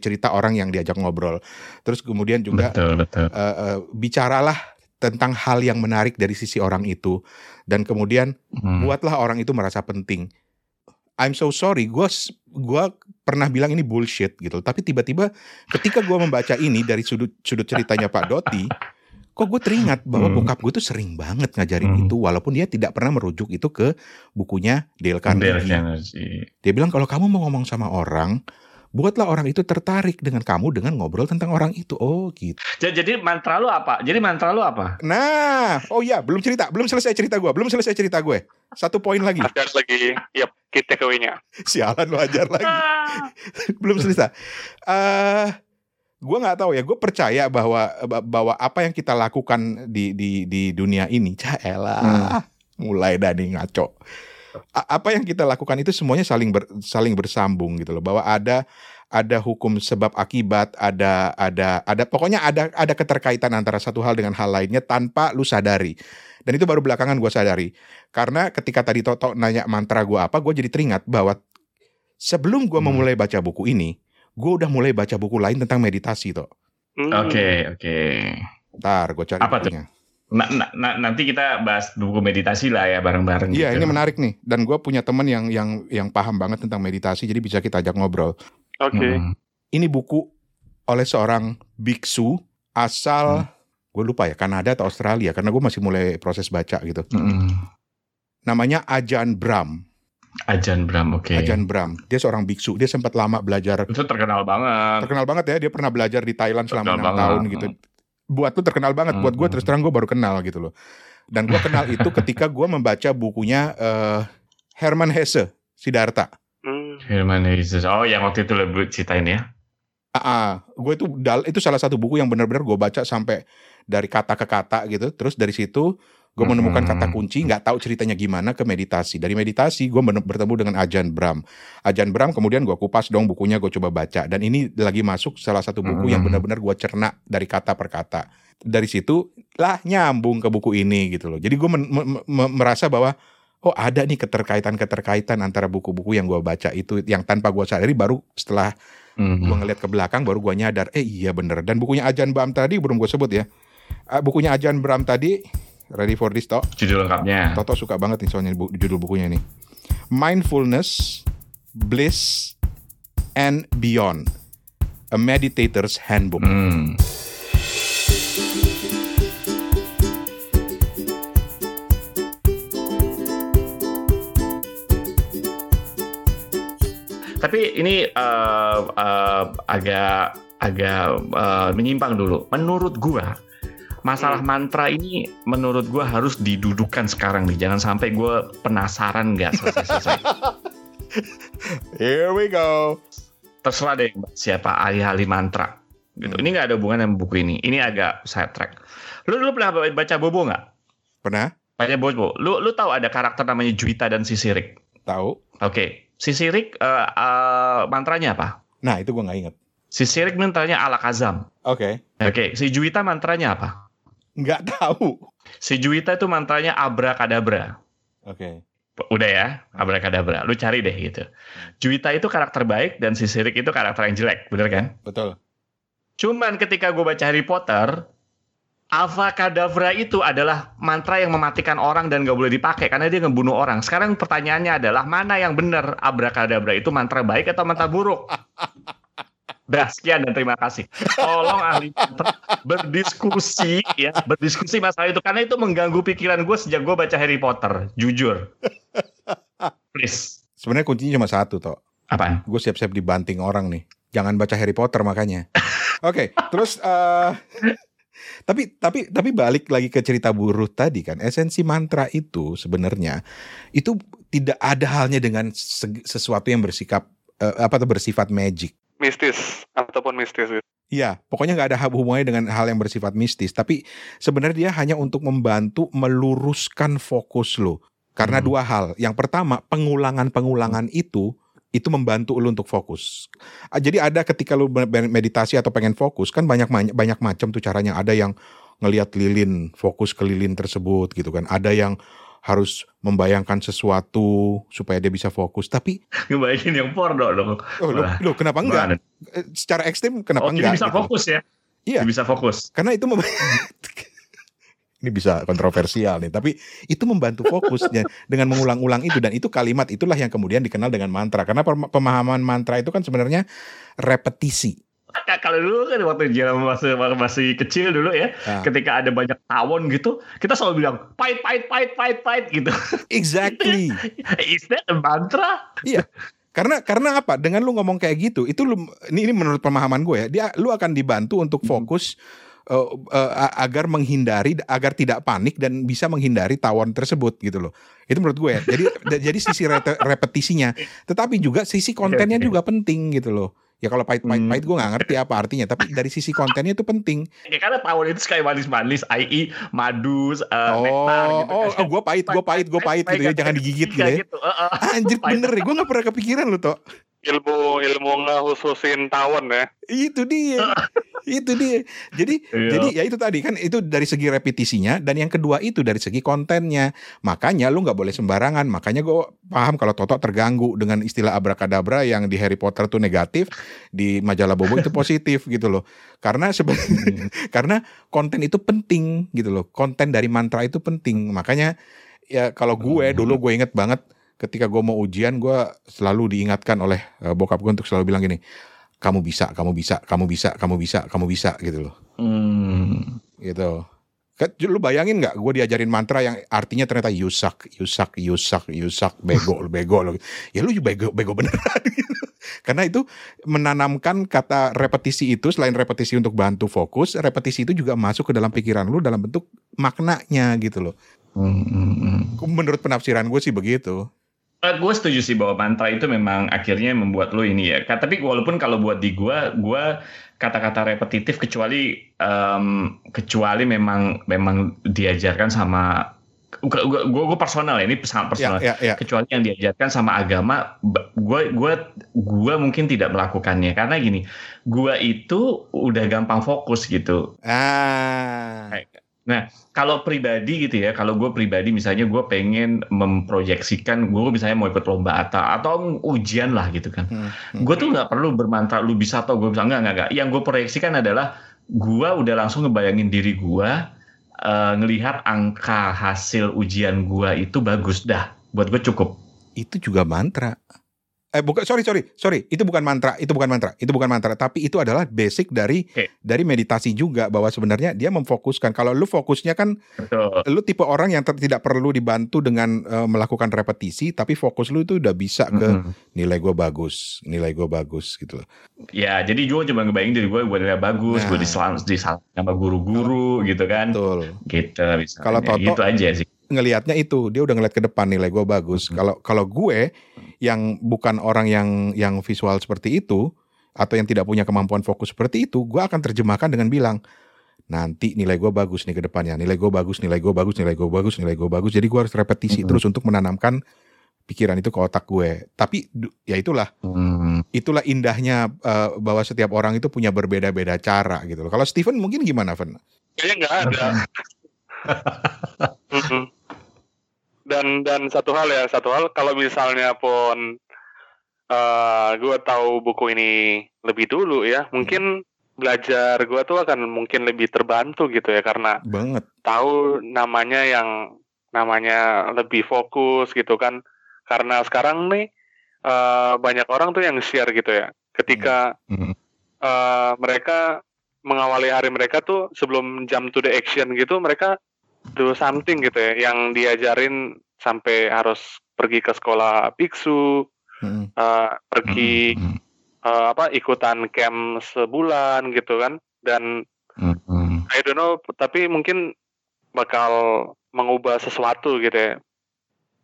A: cerita orang yang diajak ngobrol. Terus kemudian juga
C: betul betul.
A: eh, eh, bicaralah tentang hal yang menarik dari sisi orang itu dan kemudian
C: Hmm.
A: buatlah orang itu merasa penting. I'm so sorry, gue gua pernah bilang ini bullshit gitu. Tapi tiba-tiba ketika gue membaca ini dari sudut sudut ceritanya Pak Doti, kok gue teringat bahwa
C: Hmm.
A: bokap gue tuh sering banget ngajarin
C: Hmm.
A: itu, walaupun dia tidak pernah merujuk itu ke bukunya Dale
C: Dale
A: Carnegie.
C: Carnegie.
A: Dia bilang kalau kamu mau ngomong sama orang, buatlah orang itu tertarik dengan kamu dengan ngobrol tentang orang itu. Oh gitu.
C: Ja- Jadi mantra lu apa? Jadi mantra lu apa?
A: Nah, oh ya belum cerita, belum selesai cerita gue, belum selesai cerita gue. Satu poin lagi.
B: Ada lagi, yep, key takeaway-nya.
A: Sialan lu ajar lagi. belum selesai. Eh, gue nggak tahu ya. Gue percaya bahwa bahwa apa yang kita lakukan di di di dunia ini, caelah, mulai dari ngaco. A- apa yang kita lakukan itu semuanya saling ber- saling bersambung gitu loh. Bahwa ada ada hukum sebab akibat, ada ada ada pokoknya ada ada keterkaitan antara satu hal dengan hal lainnya tanpa lu sadari. Dan itu baru belakangan gue sadari. Karena ketika tadi Toto nanya mantra gue apa, gue jadi teringat bahwa sebelum gue
C: Hmm.
A: memulai baca buku ini, gue udah mulai baca buku lain tentang meditasi toh.
B: Hmm.
C: Oke oke.
A: Ntar gue cari
C: Apa tuh? Nah, nah, nah, nanti kita bahas buku meditasi lah ya bareng-bareng.
A: Iya,
C: gitu.
A: ini menarik nih. Dan gue punya temen yang yang yang paham banget tentang meditasi, jadi bisa kita ajak ngobrol.
B: Oke.
C: Hmm.
A: Ini buku oleh seorang biksu asal gue lupa ya Kanada atau Australia karena gue masih mulai proses baca gitu.
C: Hmm.
A: Namanya Ajan Bram.
C: Ajan Bram, oke.
A: Ajan Bram. Dia seorang biksu. Dia sempat lama belajar.
C: Itu terkenal banget.
A: Terkenal banget ya. Dia pernah belajar di Thailand selama enam
C: banget.
A: tahun gitu. Buat lu terkenal banget. Buat gue
C: Hmm.
A: terus terang gue baru kenal gitu loh. Dan gue kenal itu ketika gue membaca bukunya eh, Herman Hesse, Siddhartha.
B: Hmm.
C: Herman Hesse. Oh, yang waktu itu lebih ceritain ya.
A: Ah, gue itu dal itu salah satu buku yang benar-benar gue baca sampai dari kata ke kata gitu. Terus dari situ gue menemukan kata kunci, nggak tahu ceritanya gimana ke meditasi. Dari meditasi gue bertemu dengan Ajan Bram. Ajan Bram kemudian gue kupas dong bukunya, gue coba baca. Dan ini lagi masuk salah satu buku yang benar-benar gue cerna dari kata per kata. Dari situ lah nyambung ke buku ini gitu loh. Jadi gue merasa bahwa oh ada nih keterkaitan-keterkaitan antara buku-buku yang gue baca itu yang tanpa gue sadari baru setelah
C: Hmm.
A: gue ngeliat ke belakang baru gue nyadar eh iya bener dan bukunya Ajan Bram tadi belum gue sebut ya Ah, bukunya Ajan Bram tadi ready for this talk
C: Judul lengkapnya.
A: Toto suka banget nih soalnya bu- judul bukunya nih mindfulness bliss and beyond a meditator's handbook
C: Hmm. Tapi ini eh, eh, agak agak eh, menyimpang dulu. Menurut gua masalah mantra ini menurut gua harus didudukan sekarang nih. Jangan sampai gua penasaran nggak selesai-selesai.
A: here we go
C: terserah deh siapa ahli-ahli mantra gitu.
A: Hmm.
C: Ini nggak ada hubungan dengan buku ini. Ini agak side track. Lu dulu pernah baca Bobo nggak?
A: pernah
C: Baca Bobo. Lu lu tahu ada karakter namanya Juwita dan Sisirik.
A: tahu
C: Oke. Sisirik eh, eh, mantranya apa?
A: nah itu gue nggak inget
C: Sisirik mantranya Alakazam.
A: oke
C: Oke. Si Juwita mantranya apa?
A: Nggak tahu
C: Si Juwita itu mantranya Abrakadabra.
A: oke
C: Udah ya, Abrakadabra. Lu cari deh gitu. Juwita itu karakter baik dan Sisirik itu karakter yang jelek, bener kan?
A: betul
C: Cuman ketika gue baca Harry Potter, Alpha Kadavra itu adalah mantra yang mematikan orang dan gak boleh dipakai karena dia ngebunuh orang. Sekarang pertanyaannya adalah mana yang benar Abrakadabra itu mantra baik atau mantra buruk? Dah, sekian dan terima kasih. Tolong ahli berdiskusi ya, berdiskusi masalah itu karena itu mengganggu pikiran gue sejak gue baca Harry Potter, jujur. Please.
A: Sebenarnya kuncinya cuma satu toh.
C: Apaan?
A: Gue siap-siap dibanting orang nih. Jangan baca Harry Potter makanya. Oke, terus eh tapi tapi tapi balik lagi ke cerita buruh tadi kan. Esensi mantra itu sebenarnya itu tidak ada halnya dengan se- sesuatu yang bersikap eh, apa tuh bersifat magic.
B: Mistis ataupun mistis.
A: Iya, pokoknya nggak ada hubungannya dengan hal yang bersifat mistis. Tapi sebenarnya dia hanya untuk membantu meluruskan fokus lo. Karena
C: Hmm.
A: dua hal. Yang pertama, pengulangan-pengulangan itu itu membantu lo untuk fokus. Ah, Jadi ada ketika lo meditasi atau pengen fokus kan banyak banyak macam tuh caranya. Ada yang ngelihat lilin, fokus ke lilin tersebut gitu kan. Ada yang harus membayangkan sesuatu supaya dia bisa fokus. Tapi
C: Ngebayangin yang porno dong.
A: oh, lo, lo kenapa enggak?
C: Mana?
A: Eh, Secara ekstrim kenapa
C: Oh,
A: enggak?
C: bisa
A: gitu?
C: fokus ya?
A: Iya.
C: Bisa fokus.
A: karena itu ini bisa kontroversial nih tapi itu membantu fokusnya dengan mengulang-ulang itu dan itu kalimat itulah yang kemudian dikenal dengan mantra karena pem- pemahaman mantra itu kan sebenarnya repetisi
C: Kalau dulu kan waktu zaman masih masih kecil dulu ya,
A: Ah.
C: ketika ada banyak tawon gitu, kita selalu bilang fight fight fight fight fight gitu.
A: exactly
C: Is that a mantra?
A: karena karena apa dengan lu ngomong kayak gitu itu lu ini, ini menurut pemahaman gue ya dia lu akan dibantu untuk
C: Hmm.
A: fokus eh, a- agar menghindari agar tidak panik dan bisa menghindari tawon tersebut gitu loh itu menurut gue ya jadi jadi sisi repetisinya tetapi juga sisi kontennya juga penting gitu loh ya kalau pahit pahit
C: Hmm.
A: pahit gue nggak ngerti apa artinya tapi dari sisi kontennya itu penting
C: Ya, karena tawon itu kayak manis-manis, i.e. madu, uh,
A: oh
C: nektar gitu.
A: oh,
C: kan.
A: gue pahit gue pahit gue pahit gitu ya jangan digigit gitu ya
C: Kayak gitu. uh, uh.
A: anjir
C: Pahit.
A: bener ya gue nggak pernah kepikiran lo toh
B: Ilmu ilmu ngehususin tawon ya.
A: itu dia. Itu dia. Jadi
C: Iya.
A: jadi ya itu tadi kan itu dari segi repetisinya dan yang kedua itu dari segi kontennya. Makanya lu nggak boleh sembarangan. Makanya gue paham kalau Toto terganggu dengan istilah abrakadabra yang di Harry Potter tuh negatif di majalah Bobo itu positif gitu loh. Karena sebenarnya karena konten itu penting gitu loh. Konten dari mantra itu penting. Makanya ya kalau gue
C: Hmm.
A: dulu gue inget banget ketika gue mau ujian gue selalu diingatkan oleh eh, bokap gue untuk selalu bilang gini kamu bisa kamu bisa kamu bisa kamu bisa kamu bisa gitu loh
C: Hmm.
A: gitu lu bayangin nggak gue diajarin mantra yang artinya ternyata yusak yusak yusak yusak bego bego lu ya lu bego bego beneran gitu. karena itu menanamkan kata repetisi itu selain repetisi untuk bantu fokus repetisi itu juga masuk ke dalam pikiran lu dalam bentuk maknanya gitu loh
C: Hmm, hmm, hmm.
A: menurut penafsiran gue sih begitu
C: Eh, gue setuju sih bahwa mantra itu memang akhirnya membuat lo ini ya. Tapi walaupun kalau buat di gue, gue kata-kata repetitif kecuali em, kecuali memang memang diajarkan sama gue gue personal ya ini sangat personal.
A: ya ya ya
C: Kecuali yang diajarkan sama agama, gue gue gue mungkin tidak melakukannya karena gini, gue itu udah gampang fokus gitu.
A: ah
C: Kalau pribadi gitu ya, kalau gue pribadi misalnya gue pengen memproyeksikan gue misalnya mau ikut lomba atau atau ujian lah gitu kan.
A: Hmm, hmm.
C: Gue tuh nggak perlu bermantra lu bisa atau gue bisa enggak enggak enggak. Yang gue proyeksikan adalah gue udah langsung ngebayangin diri gue eh, ngelihat angka hasil ujian gue itu bagus dah. Buat gue cukup.
A: itu juga mantra. Eh bukan sorry sorry sorry itu bukan mantra itu bukan mantra itu bukan mantra tapi itu adalah basic dari
C: Oke.
A: dari meditasi juga bahwa sebenarnya dia memfokuskan kalau lu fokusnya kan
C: Betul.
A: lu tipe orang yang ter- tidak perlu dibantu dengan eh, melakukan repetisi tapi fokus lu itu udah bisa ke
C: Mm-mm.
A: nilai gue bagus nilai gue bagus gitu loh
C: Ya, jadi gue cuma ngebayangin diri gue gue nilai bagus, gue
A: Nah.
C: disalam disalam sama guru-guru gitu kan.
A: betul
C: Gitu misalnya.
A: Kalau Toto-
C: gitu aja sih.
A: ngelihatnya itu dia udah ngeliat ke depan nilai gue bagus kalau kalau gue yang bukan orang yang yang visual seperti itu atau yang tidak punya kemampuan fokus seperti itu gue akan terjemahkan dengan bilang nanti nilai gue bagus nih ke depannya nilai gue bagus nilai gue bagus nilai gue bagus nilai gue bagus jadi gue harus repetisi
C: Mhm.
A: terus untuk menanamkan pikiran itu ke otak gue tapi ya itulah
C: Hmm.
A: itulah indahnya eh, bahwa setiap orang itu punya berbeda-beda cara gitu loh kalau Steven mungkin gimana Fen?
B: Kayaknya nggak ada. Dan dan satu hal ya satu hal kalau misalnya pun eh gue tahu buku ini lebih dulu ya mungkin belajar gue tuh akan mungkin lebih terbantu gitu ya karena
A: banget.
B: tahu namanya yang namanya lebih fokus gitu kan. Karena sekarang nih eh, banyak orang tuh yang share gitu ya ketika
C: Hmm.
B: eh, mereka mengawali hari mereka tuh sebelum jam to the action gitu mereka do something gitu ya yang diajarin sampai harus pergi ke sekolah biksu,
A: Mm.
B: eh, pergi
C: Hmm,
B: eh, apa ikutan camp sebulan gitu kan. Dan
C: hmm, hmm.
B: I don't know, tapi mungkin bakal mengubah sesuatu gitu ya.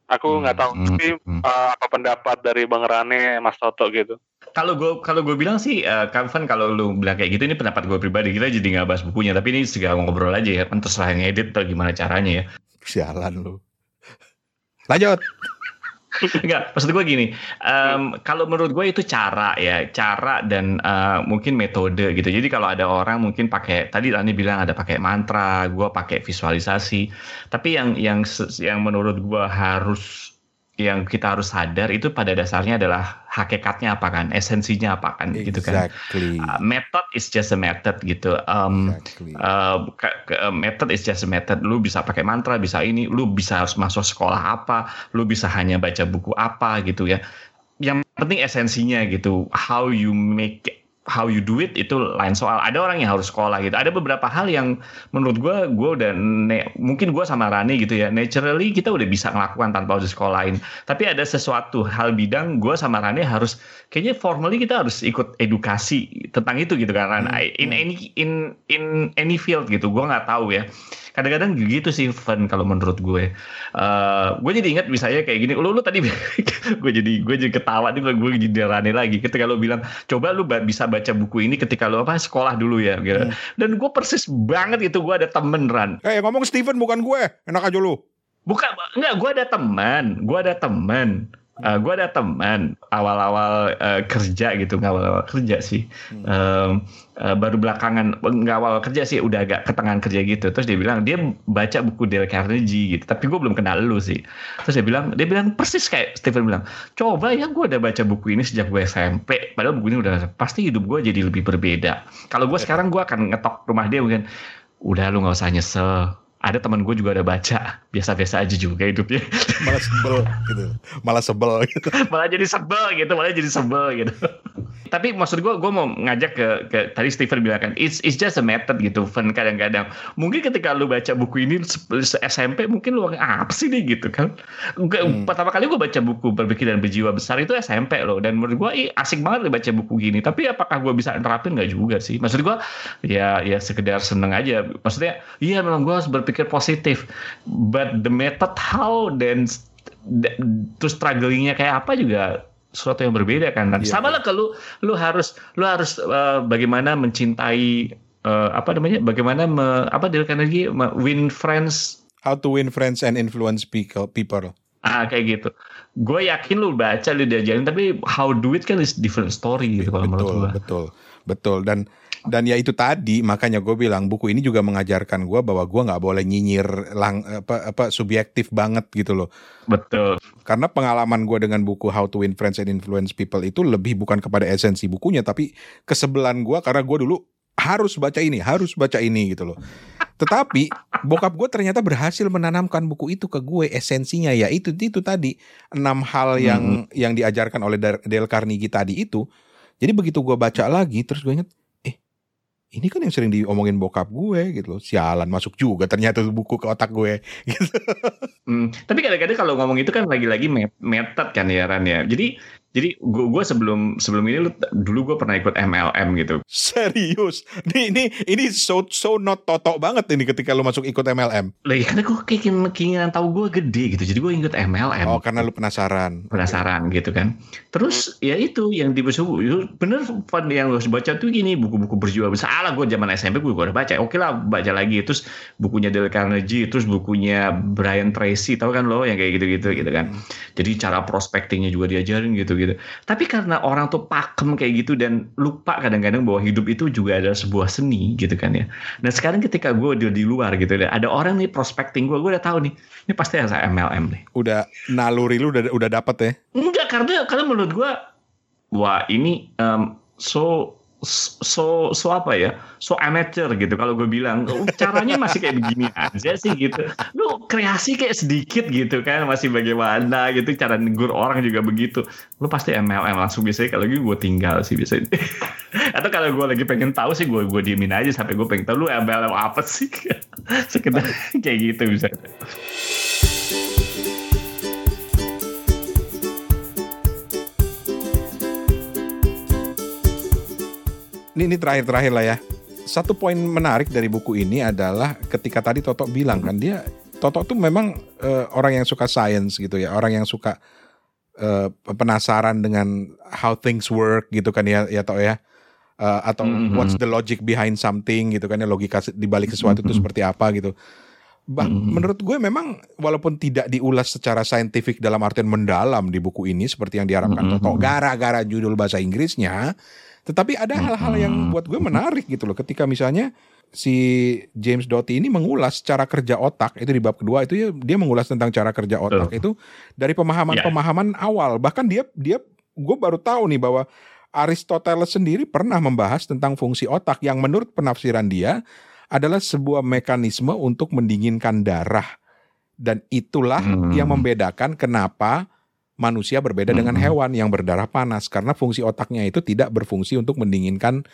B: Aku nggak tahu,
C: Hmm,
B: tapi
C: hmm.
B: eh, apa pendapat dari Bang Rane, Mas Toto gitu.
C: Kalau gue kalau gue bilang sih, uh, Kevin kalau lu bilang kayak gitu ini pendapat gue pribadi kita jadi nggak bahas bukunya, tapi ini segala ngobrol aja ya, kan terserah yang edit atau gimana caranya ya.
A: Sialan lu. Lanjut.
C: Enggak, maksud gue gini, em, kalau menurut gue itu cara ya, cara dan eh, mungkin metode gitu. Jadi kalau ada orang mungkin pakai, tadi Rani bilang ada pakai mantra, gue pakai visualisasi. Tapi yang yang yang menurut gue harus yang kita harus sadar itu pada dasarnya adalah hakikatnya apa kan, esensinya apa kan, gitu kan.
A: Exactly.
C: Uh, method is just a method gitu. Um,
A: Exactly.
C: Uh, uh, method is just a method. Lu bisa pakai mantra, bisa ini. Lu bisa harus masuk sekolah apa. Lu bisa hanya baca buku apa gitu ya. Yang penting esensinya gitu. How you make how you do it itu lain soal. Ada orang yang harus sekolah gitu. Ada beberapa hal yang menurut gue, gue udah ne- mungkin gue sama Rani gitu ya. Naturally kita udah bisa ngelakukan tanpa harus sekolahin. Tapi ada sesuatu hal bidang gue sama Rani harus kayaknya formally kita harus ikut edukasi tentang itu gitu kan. Ran.
A: Hmm,
C: In
A: hmm.
C: any in in any field gitu. Gue nggak tahu ya. Kadang-kadang gitu sih fun kalau menurut gue. Eh gue jadi ingat misalnya kayak gini. Lu lu tadi gue jadi gue jadi ketawa nih gue jadi Rani lagi. Ketika lu bilang coba lu bisa baca buku ini ketika lu apa sekolah dulu ya gitu.
A: Hmm.
C: Dan gue persis banget itu gue ada temen Ran.
A: Eh ngomong Steven bukan gue. Enak aja lu.
C: Bukan, enggak, gue ada teman, gue ada teman, Eh gue ada teman awal-awal eh, kerja gitu, nggak awal-awal kerja sih, Em, eh, baru belakangan, nggak awal kerja sih, udah agak ketengahan kerja gitu. Terus dia bilang dia baca buku Dale Carnegie gitu, tapi gue belum kenal lu sih. Terus dia bilang, dia bilang persis kayak Stephen bilang, coba ya gue udah baca buku ini sejak gue SMP, padahal buku ini udah pasti hidup gue jadi lebih berbeda. Kalau gue sekarang gue akan ngetok rumah dia mungkin, udah lu nggak usah nyesel. Ada teman gue juga udah baca, biasa-biasa aja juga hidupnya.
A: Malah sebel gitu. Malah sebel gitu.
C: malah jadi sebel gitu, malah jadi sebel gitu. Tapi maksud gue, gue mau ngajak ke, ke tadi Stephen bilang kan, it's, it's just a method gitu, Fun kadang-kadang. Mungkin ketika lu baca buku ini se- SMP, mungkin lu apa sih nih gitu kan? Gua-
A: Hmm.
C: Pertama kali gue baca buku berpikir dan berjiwa besar itu SMP loh, dan menurut gue asik banget baca buku gini. Tapi apakah gue bisa nerapin nggak juga sih? Maksud gue, ya ya sekedar seneng aja. Maksudnya, iya memang gue harus berpikir positif, but the method how dan terus strugglingnya kayak apa juga sesuatu yang berbeda kan.
A: Iya,
C: Sama lah kalau lu harus lu harus eh, bagaimana mencintai eh, apa namanya? Bagaimana me, apa Dale Carnegie me- win friends
A: How to win friends and influence people. people.
C: ah kayak gitu. Gue yakin lu baca lu diajarin tapi how do it kan is different story gitu kalau menurut
A: betul,
C: gue.
A: betul, betul. Dan dan ya itu tadi makanya gue bilang buku ini juga mengajarkan gue bahwa gue nggak boleh nyinyir lang apa apa subjektif banget gitu loh.
C: Betul.
A: Karena pengalaman gue dengan buku How to Win Friends and Influence People itu lebih bukan kepada esensi bukunya, tapi kesebelan gue karena gue dulu harus baca ini, harus baca ini gitu loh. Tetapi bokap gue ternyata berhasil menanamkan buku itu ke gue esensinya ya itu itu tadi enam hal yang yang diajarkan oleh Dale Carnegie tadi itu. Jadi begitu gue baca lagi terus gue inget, ini kan yang sering diomongin bokap gue gitu loh. Sialan masuk juga ternyata buku ke otak gue. Gitu.
C: Hmm, tapi kadang-kadang kalau ngomong itu kan lagi-lagi met- method kan ya Ran ya. Jadi jadi gue sebelum sebelum ini lu, dulu gue pernah ikut MLM gitu.
A: Serius, ini ini ini so so not toto banget ini ketika lu masuk ikut MLM.
C: Lagi karena gue kayak keinginan, tahu gue gede gitu. Jadi gue ikut MLM.
A: Oh, karena lu penasaran.
C: penasaran gitu kan. Terus ya itu yang di bener yang harus baca tuh gini buku-buku berjiwa besar. Alah gue zaman SMP gue udah baca. Oke lah baca lagi. Terus bukunya Dale Carnegie, terus bukunya Brian Tracy, tahu kan lo yang kayak gitu-gitu gitu kan. Jadi cara prospectingnya juga diajarin gitu-gitu. Tapi karena orang tuh pakem kayak gitu dan lupa kadang-kadang bahwa hidup itu juga adalah sebuah seni gitu kan ya. Nah sekarang ketika gue udah di luar gitu, ada orang nih prospecting gue, gue udah tahu nih, ini pasti ada MLM nih.
A: Udah naluri lu udah udah dapet ya.
C: Enggak karena karena menurut gua wah ini em, so so so apa ya? So amateur gitu kalau gue bilang. "Oh, caranya masih kayak begini aja sih gitu. Lu kreasi kayak sedikit gitu kan masih bagaimana gitu cara negur orang juga begitu. Lu pasti MLM langsung biasanya kalau gitu gue tinggal sih biasanya. Atau kalau gue lagi pengen tahu sih gue gue diemin aja sampai gue pengen tahu lu MLM apa sih? Sekedar kayak gitu bisa
A: ini, ini terakhir-terakhir lah ya. Satu poin menarik dari buku ini adalah ketika tadi Toto bilang kan dia Toto tuh memang uh, orang yang suka science gitu ya, orang yang suka uh, penasaran dengan how things work gitu kan ya ya Toto ya. Uh, atau mm -hmm. what's the logic behind something gitu kan ya logika di balik sesuatu itu mm -hmm. seperti apa gitu. Bah, mm-hmm. menurut gue memang walaupun tidak diulas secara saintifik dalam artian mendalam di buku ini seperti yang diharapkan mm-hmm. Toto gara-gara judul bahasa Inggrisnya, tetapi ada hal-hal yang buat gue menarik gitu loh ketika misalnya si James Doty ini mengulas cara kerja otak itu di bab kedua itu ya dia mengulas tentang cara kerja otak itu dari pemahaman-pemahaman yeah. awal bahkan dia dia gue baru tahu nih bahwa Aristoteles sendiri pernah membahas tentang fungsi otak yang menurut penafsiran dia adalah sebuah mekanisme untuk mendinginkan darah. Dan itulah hmm. yang membedakan kenapa manusia berbeda hmm. dengan hewan yang berdarah panas karena fungsi otaknya itu tidak berfungsi untuk mendinginkan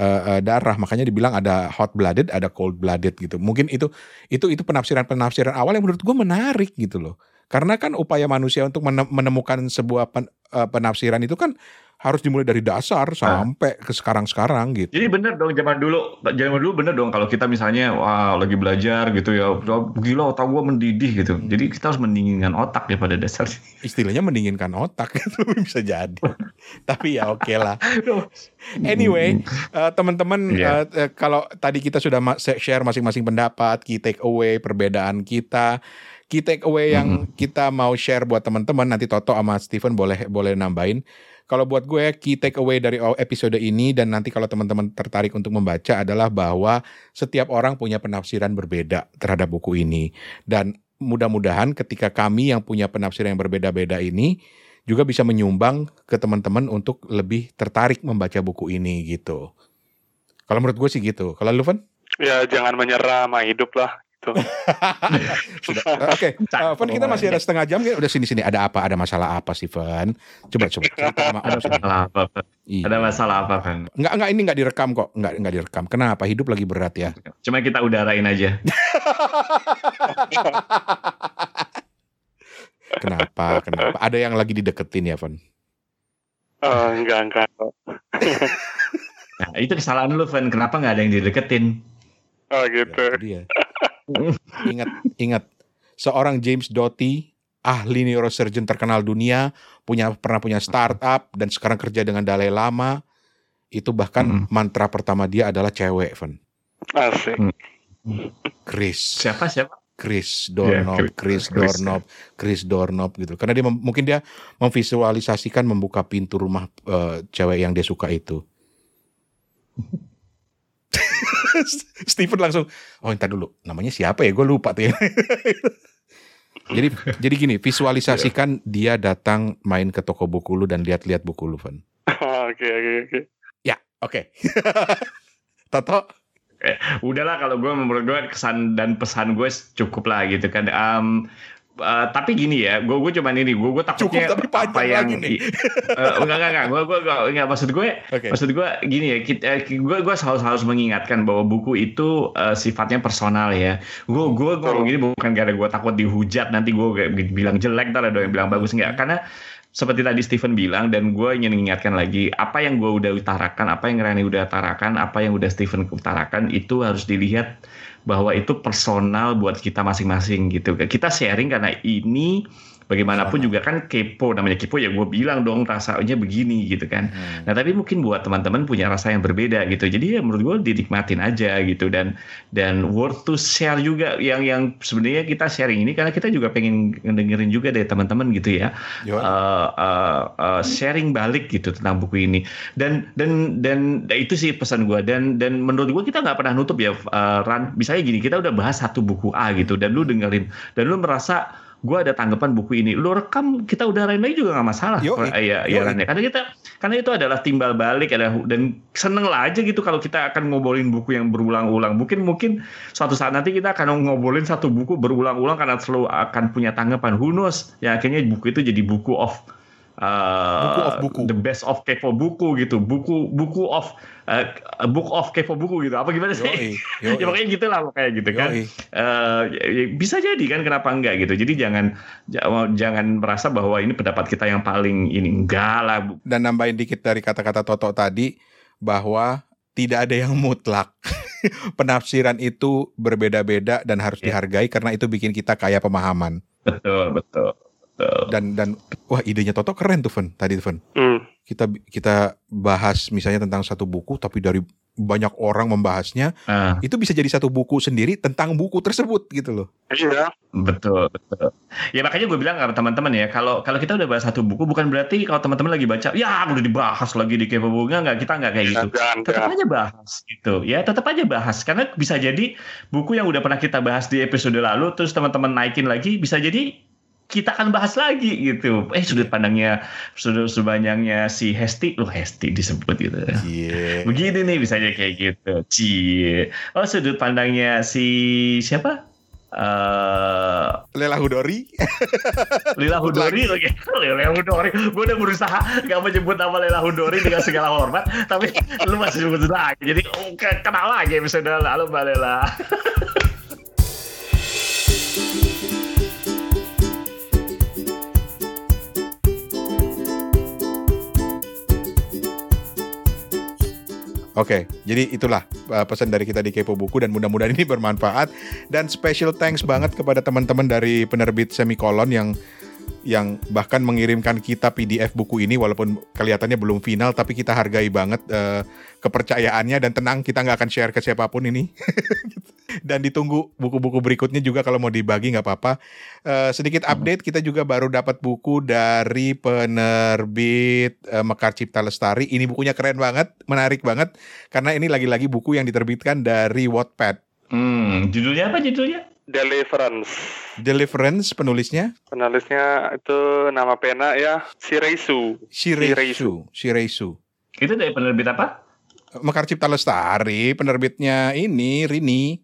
A: uh, uh, darah. Makanya dibilang ada hot blooded, ada cold blooded gitu. Mungkin itu itu itu penafsiran-penafsiran awal yang menurut gue menarik gitu loh. Karena kan upaya manusia untuk menemukan sebuah pen, uh, penafsiran itu kan harus dimulai dari dasar nah. sampai ke sekarang-sekarang gitu.
C: Jadi bener dong zaman dulu, zaman dulu bener dong kalau kita misalnya wah lagi belajar gitu ya, gila otak gua mendidih gitu. Hmm. Jadi kita harus mendinginkan otak ya pada dasar.
A: Istilahnya mendinginkan otak itu bisa jadi. Tapi ya oke okay lah. Anyway, uh, teman-teman yeah. Iya. uh, kalau tadi kita sudah share masing-masing pendapat, key take away perbedaan kita key take away yang mm -hmm. kita mau share buat teman-teman nanti Toto sama Steven boleh boleh nambahin kalau buat gue key take away dari episode ini dan nanti kalau teman-teman tertarik untuk membaca adalah bahwa setiap orang punya penafsiran berbeda terhadap buku ini dan mudah-mudahan ketika kami yang punya penafsiran yang berbeda-beda ini juga bisa menyumbang ke teman-teman untuk lebih tertarik membaca buku ini gitu. Kalau menurut gue sih gitu. Kalau lu, Van?
B: Ya jangan menyerah sama hidup lah gitu.
A: Oke, okay. uh, kita masih ada setengah jam ya. Udah sini sini ada apa? Ada masalah apa sih, Van? Coba coba cerita
C: sama Ada masalah apa? Iya. Ada masalah apa, Van?
A: Enggak enggak ini enggak direkam kok. Enggak enggak direkam. Kenapa? Hidup lagi berat ya.
C: Cuma kita udarain aja.
A: Kenapa? Kenapa? Ada yang lagi dideketin ya, Van?
B: Uh, enggak, enggak.
C: nah, itu kesalahan lu, Van. Kenapa enggak ada yang dideketin?
B: Oh gitu. Ya, dia
A: ingat, ingat. Seorang James Doty, ahli neurosurgeon terkenal dunia, punya pernah punya startup dan sekarang kerja dengan Dalai Lama. Itu bahkan hmm. mantra pertama dia adalah cewek, Van.
B: Asik.
A: Chris.
C: Siapa siapa?
A: Chris Dornop, yeah, Chris, Chris Dornop, Chris Dornop gitu. Karena dia mungkin dia memvisualisasikan membuka pintu rumah uh, cewek yang dia suka itu. Steven langsung, oh entar dulu, namanya siapa ya? Gue lupa tuh ya. jadi jadi gini, visualisasikan dia datang main ke toko buku lu dan lihat-lihat buku lu, Van.
B: Oke, oke, oke.
A: Ya, oke. Toto?
C: Eh, udahlah kalau gue menurut gue kesan dan pesan gue cukup lah gitu kan. Um, Uh, tapi gini ya, gue gue cuman ini, gue gue takutnya
A: Cukup, tapi apa yang nih.
C: uh, enggak enggak enggak, gue gue enggak maksud gue, okay. maksud gue gini ya, kita, gue gue harus harus mengingatkan bahwa buku itu uh, sifatnya personal ya. Gue gue ngomong gini bukan gara gue takut dihujat nanti gue bilang jelek, ntar ada yang bilang bagus enggak, karena seperti tadi Steven bilang dan gue ingin mengingatkan lagi apa yang gue udah utarakan, apa yang Rani udah utarakan, apa yang udah Steven utarakan itu harus dilihat bahwa itu personal buat kita masing-masing gitu. Kita sharing karena ini bagaimanapun juga kan kepo namanya kepo ya gue bilang dong rasanya begini gitu kan. Hmm. nah tapi mungkin buat teman-teman punya rasa yang berbeda gitu. Jadi ya menurut gue dinikmatin aja gitu dan dan worth to share juga yang yang sebenarnya kita sharing ini. Karena kita juga pengen dengerin juga dari teman-teman gitu ya. Uh, uh, uh, sharing balik gitu tentang buku ini. Dan dan dan itu sih pesan gue dan dan menurut gue kita nggak pernah nutup ya uh, Ran. Misalnya gini kita udah bahas satu buku A gitu dan lu dengerin dan lu merasa gue ada tanggapan buku ini. Lu rekam kita udah lain lagi juga nggak masalah. Yo, iya iya kan ya. Karena kita karena itu adalah timbal balik ada dan seneng lah aja gitu kalau kita akan ngobrolin buku yang berulang-ulang. Mungkin mungkin suatu saat nanti kita akan ngobrolin satu buku berulang-ulang karena selalu akan punya tanggapan. Knows? Ya akhirnya buku itu jadi buku of uh, buku of buku the best of kepo buku gitu buku buku of uh, book of kepo buku gitu apa gimana sih yoi, yoi. ya pokoknya gitu lah kayak gitu kan uh, bisa jadi kan kenapa enggak gitu jadi jangan jangan merasa bahwa ini pendapat kita yang paling ini enggak lah
A: dan nambahin dikit dari kata-kata Toto tadi bahwa tidak ada yang mutlak. Penafsiran itu berbeda-beda dan harus
C: Ya.
A: dihargai karena itu bikin kita kaya pemahaman.
C: Betul, betul.
A: Dan dan wah idenya Toto keren tuh, Fen. Tadi Fen.
B: Hmm.
A: Kita kita bahas misalnya tentang satu buku tapi dari banyak orang membahasnya,
C: Ah,
A: itu bisa jadi satu buku sendiri tentang buku tersebut gitu loh.
B: Iya.
C: betul, betul. Ya makanya gue bilang ke teman-teman ya, kalau kalau kita udah bahas satu buku, bukan berarti kalau teman-teman lagi baca, ya udah dibahas lagi di kepo buku nggak, kita nggak kayak gitu.
B: Jangan,
C: tetap aja bahas gitu ya tetap aja bahas karena bisa jadi buku yang udah pernah kita bahas di episode lalu terus teman-teman naikin lagi bisa jadi kita akan bahas lagi gitu. Eh sudut pandangnya sudut pandangnya si Hesti. Loh Hesti disebut gitu.
A: Iya.
C: begini nih bisa aja kayak gitu. Cie. Oh sudut pandangnya si siapa? Eh
A: Lela Hudori.
C: Lila Hudori oke. Lila Hudori. Gue udah berusaha gak menyebut nama Lila Hudori dengan segala hormat tapi lu masih sebut lagi. Jadi oh, ke- kenal lagi episode lalu Mbak Lela
A: Oke, jadi itulah uh, pesan dari kita di Kepo Buku dan mudah-mudahan ini bermanfaat. Dan special thanks banget kepada teman-teman dari penerbit Semikolon yang yang bahkan mengirimkan kita PDF buku ini walaupun kelihatannya belum final tapi kita hargai banget uh, kepercayaannya dan tenang kita nggak akan share ke siapa pun ini dan ditunggu buku-buku berikutnya juga kalau mau dibagi nggak apa-apa. Eh, sedikit update kita juga baru dapat buku dari penerbit eh, Mekar Cipta Lestari. Ini bukunya keren banget menarik banget karena ini lagi-lagi buku yang diterbitkan dari Wattpad.
C: Hmm judulnya apa judulnya?
B: Deliverance.
A: Deliverance penulisnya?
B: Penulisnya itu nama pena ya Shireisu.
A: Shireisu. Shireisu.
C: Itu dari penerbit apa?
A: Mekar Cipta Lestari penerbitnya ini Rini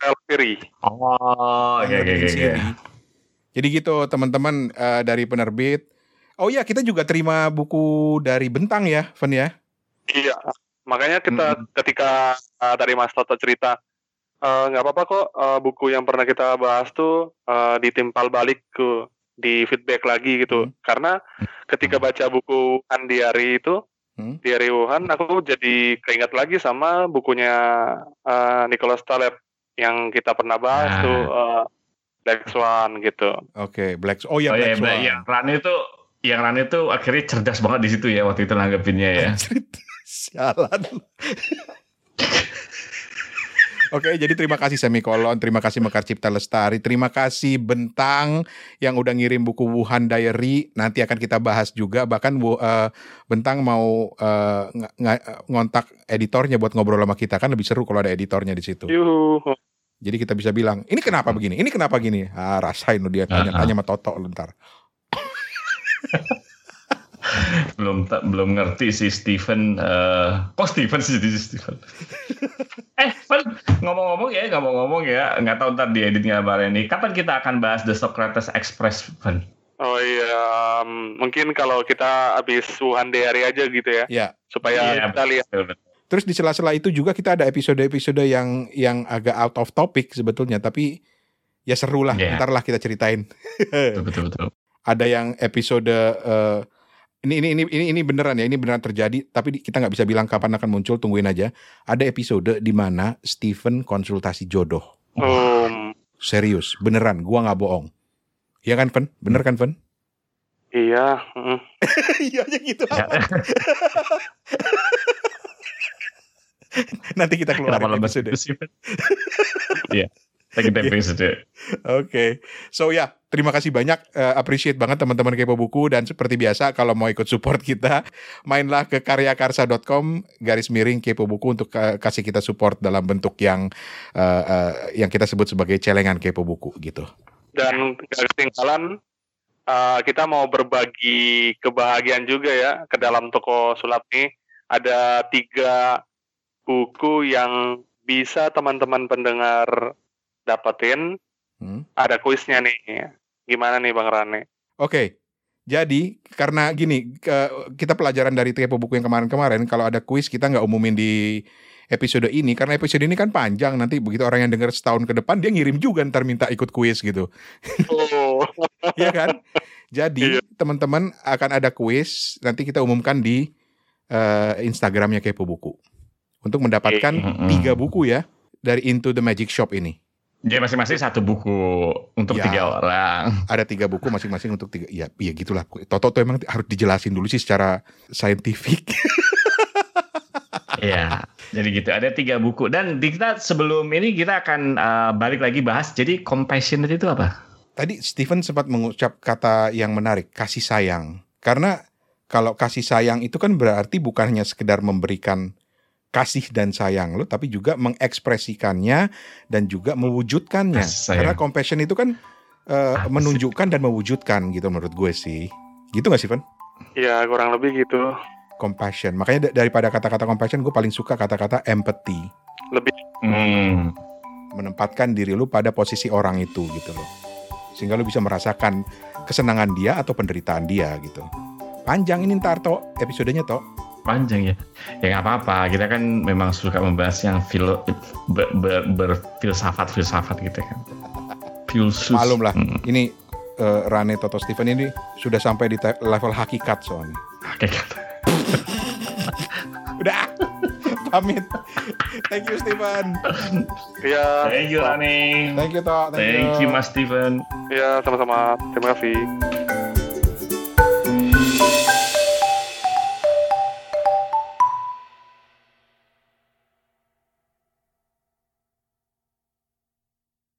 B: Elviri.
C: oh oke
A: Penerbit
C: oke
A: Siri. jadi gitu teman-teman eh, dari penerbit oh ya kita juga terima buku dari Bentang ya Fen ya
B: Iya. Makanya kita
C: Hmm.
B: ketika uh, tadi Mas Toto cerita eh, nggak apa-apa kok eh, buku yang pernah kita bahas tuh eh, ditimpal balik ke di feedback lagi gitu.
A: Hmm.
B: Karena ketika baca buku Andiari itu
A: Hmm.
B: Diari Wuhan aku jadi keinget lagi sama bukunya eh, Nicholas Taleb yang kita pernah bahas
C: Nah.
B: tuh eh, Black Swan gitu.
A: Oke Black oh ya
C: oh
A: Black
C: ya
A: Swan
C: yang Rani itu yang Rani itu akhirnya cerdas banget di situ ya waktu itu nanggepinnya ya
A: Sialan. Oke, jadi terima kasih Semikolon, terima kasih Mekar Cipta Lestari, terima kasih Bentang yang udah ngirim buku Wuhan Diary. Nanti akan kita bahas juga. Bahkan eh, Bentang mau eh, ng- ng- ngontak editornya buat ngobrol sama kita kan lebih seru kalau ada editornya di situ.
B: Yuhu.
A: Jadi kita bisa bilang, ini kenapa begini? Ini kenapa gini? Ah, rasain lu dia tanya-tanya sama Toto lu ntar.
C: belum belum ngerti si Steven eh kok Steven sih jadi Steven eh ngomong-ngomong ya ngomong-ngomong ya nggak tahu ntar di editnya apa ini kapan kita akan bahas The Socrates Express Van
B: Oh iya, um, mungkin kalau kita habis Wuhan Diary aja gitu ya,
A: Ya,
B: supaya
C: Iya,
B: kita lihat.
C: betul, betul.
A: Terus di sela-sela itu juga kita ada episode-episode yang yang agak out of topic sebetulnya, tapi ya seru lah.
C: Iya.
A: Ntar lah kita ceritain.
C: betul betul betul
A: Ada yang episode eh, ini ini ini ini ini beneran ya, ini beneran terjadi. Tapi kita nggak bisa bilang kapan akan muncul, tungguin aja. Ada episode di mana Steven konsultasi jodoh.
B: Um,
A: Serius, beneran, gua nggak bohong. Iya kan, Ven? Bener kan, Ven?
B: iya, mm.
A: Iya aja gitu. Nanti kita
C: lemes
A: episode.
C: itu sih Van? Iya episode
A: Oke, so ya terima kasih banyak, Eh, appreciate banget teman-teman kepo buku dan seperti biasa kalau mau ikut support kita, mainlah ke karyakarsa.com garis miring kepo buku untuk eh, kasih kita support dalam bentuk yang eh, eh, yang kita sebut sebagai celengan kepo buku gitu.
B: dan gak ketinggalan uh, kita mau berbagi kebahagiaan juga ya ke dalam toko sulap nih ada tiga buku yang bisa teman-teman pendengar dapetin
A: Hmm.
B: ada kuisnya nih gimana nih bang Rane
A: Oke, jadi karena gini kita pelajaran dari kepo buku yang kemarin-kemarin kalau ada kuis kita nggak umumin di episode ini karena episode ini kan panjang nanti begitu orang yang dengar setahun ke depan dia ngirim juga ntar minta ikut kuis gitu.
B: oh
A: Iya kan? Jadi
B: Iya.
A: teman-teman akan ada kuis nanti kita umumkan di eh, Instagramnya Kepo Buku. untuk mendapatkan
C: Mm-mm.
A: tiga buku ya dari Into the Magic Shop ini.
C: Jadi masing-masing satu buku untuk
A: Ya.
C: tiga orang.
A: Ada tiga buku masing-masing untuk tiga. Ya, iya gitulah. Toto tuh emang harus dijelasin dulu sih secara saintifik.
C: Iya. Jadi gitu. Ada tiga buku. Dan kita sebelum ini kita akan uh, balik lagi bahas. Jadi compassionate itu apa?
A: Tadi Stephen sempat mengucap kata yang menarik, kasih sayang. Karena kalau kasih sayang itu kan berarti bukan hanya sekedar memberikan kasih dan sayang lo, tapi juga mengekspresikannya dan juga mewujudkannya.
C: Sayang.
A: Karena compassion itu kan
C: sih?
A: menunjukkan dan mewujudkan gitu menurut gue sih. Gitu gak Stephen?
B: Ya kurang lebih gitu.
A: Compassion. Makanya da- daripada kata-kata compassion, gue paling suka kata-kata empathy.
B: Lebih
C: Hmm.
A: Menempatkan diri lu pada posisi orang itu gitu loh. Sehingga lu bisa merasakan kesenangan dia atau penderitaan dia gitu. Panjang ini ntar toh episodenya toh.
C: Panjang ya. Ya nggak apa-apa. Kita kan memang suka membahas yang filo, ber, ber, berfilsafat-filsafat gitu kan. Filsus.
A: Malum lah.
C: Hmm.
A: Ini eh, Rane Toto Steven ini sudah sampai di level hakikat soalnya.
C: Oke, kata.
A: Udah. Pamit. Thank you Steven.
B: ya
C: Thank you, Rani.
A: Thank you toh.
C: Thank you, Mas Steven.
B: ya sama-sama. Terima kasih.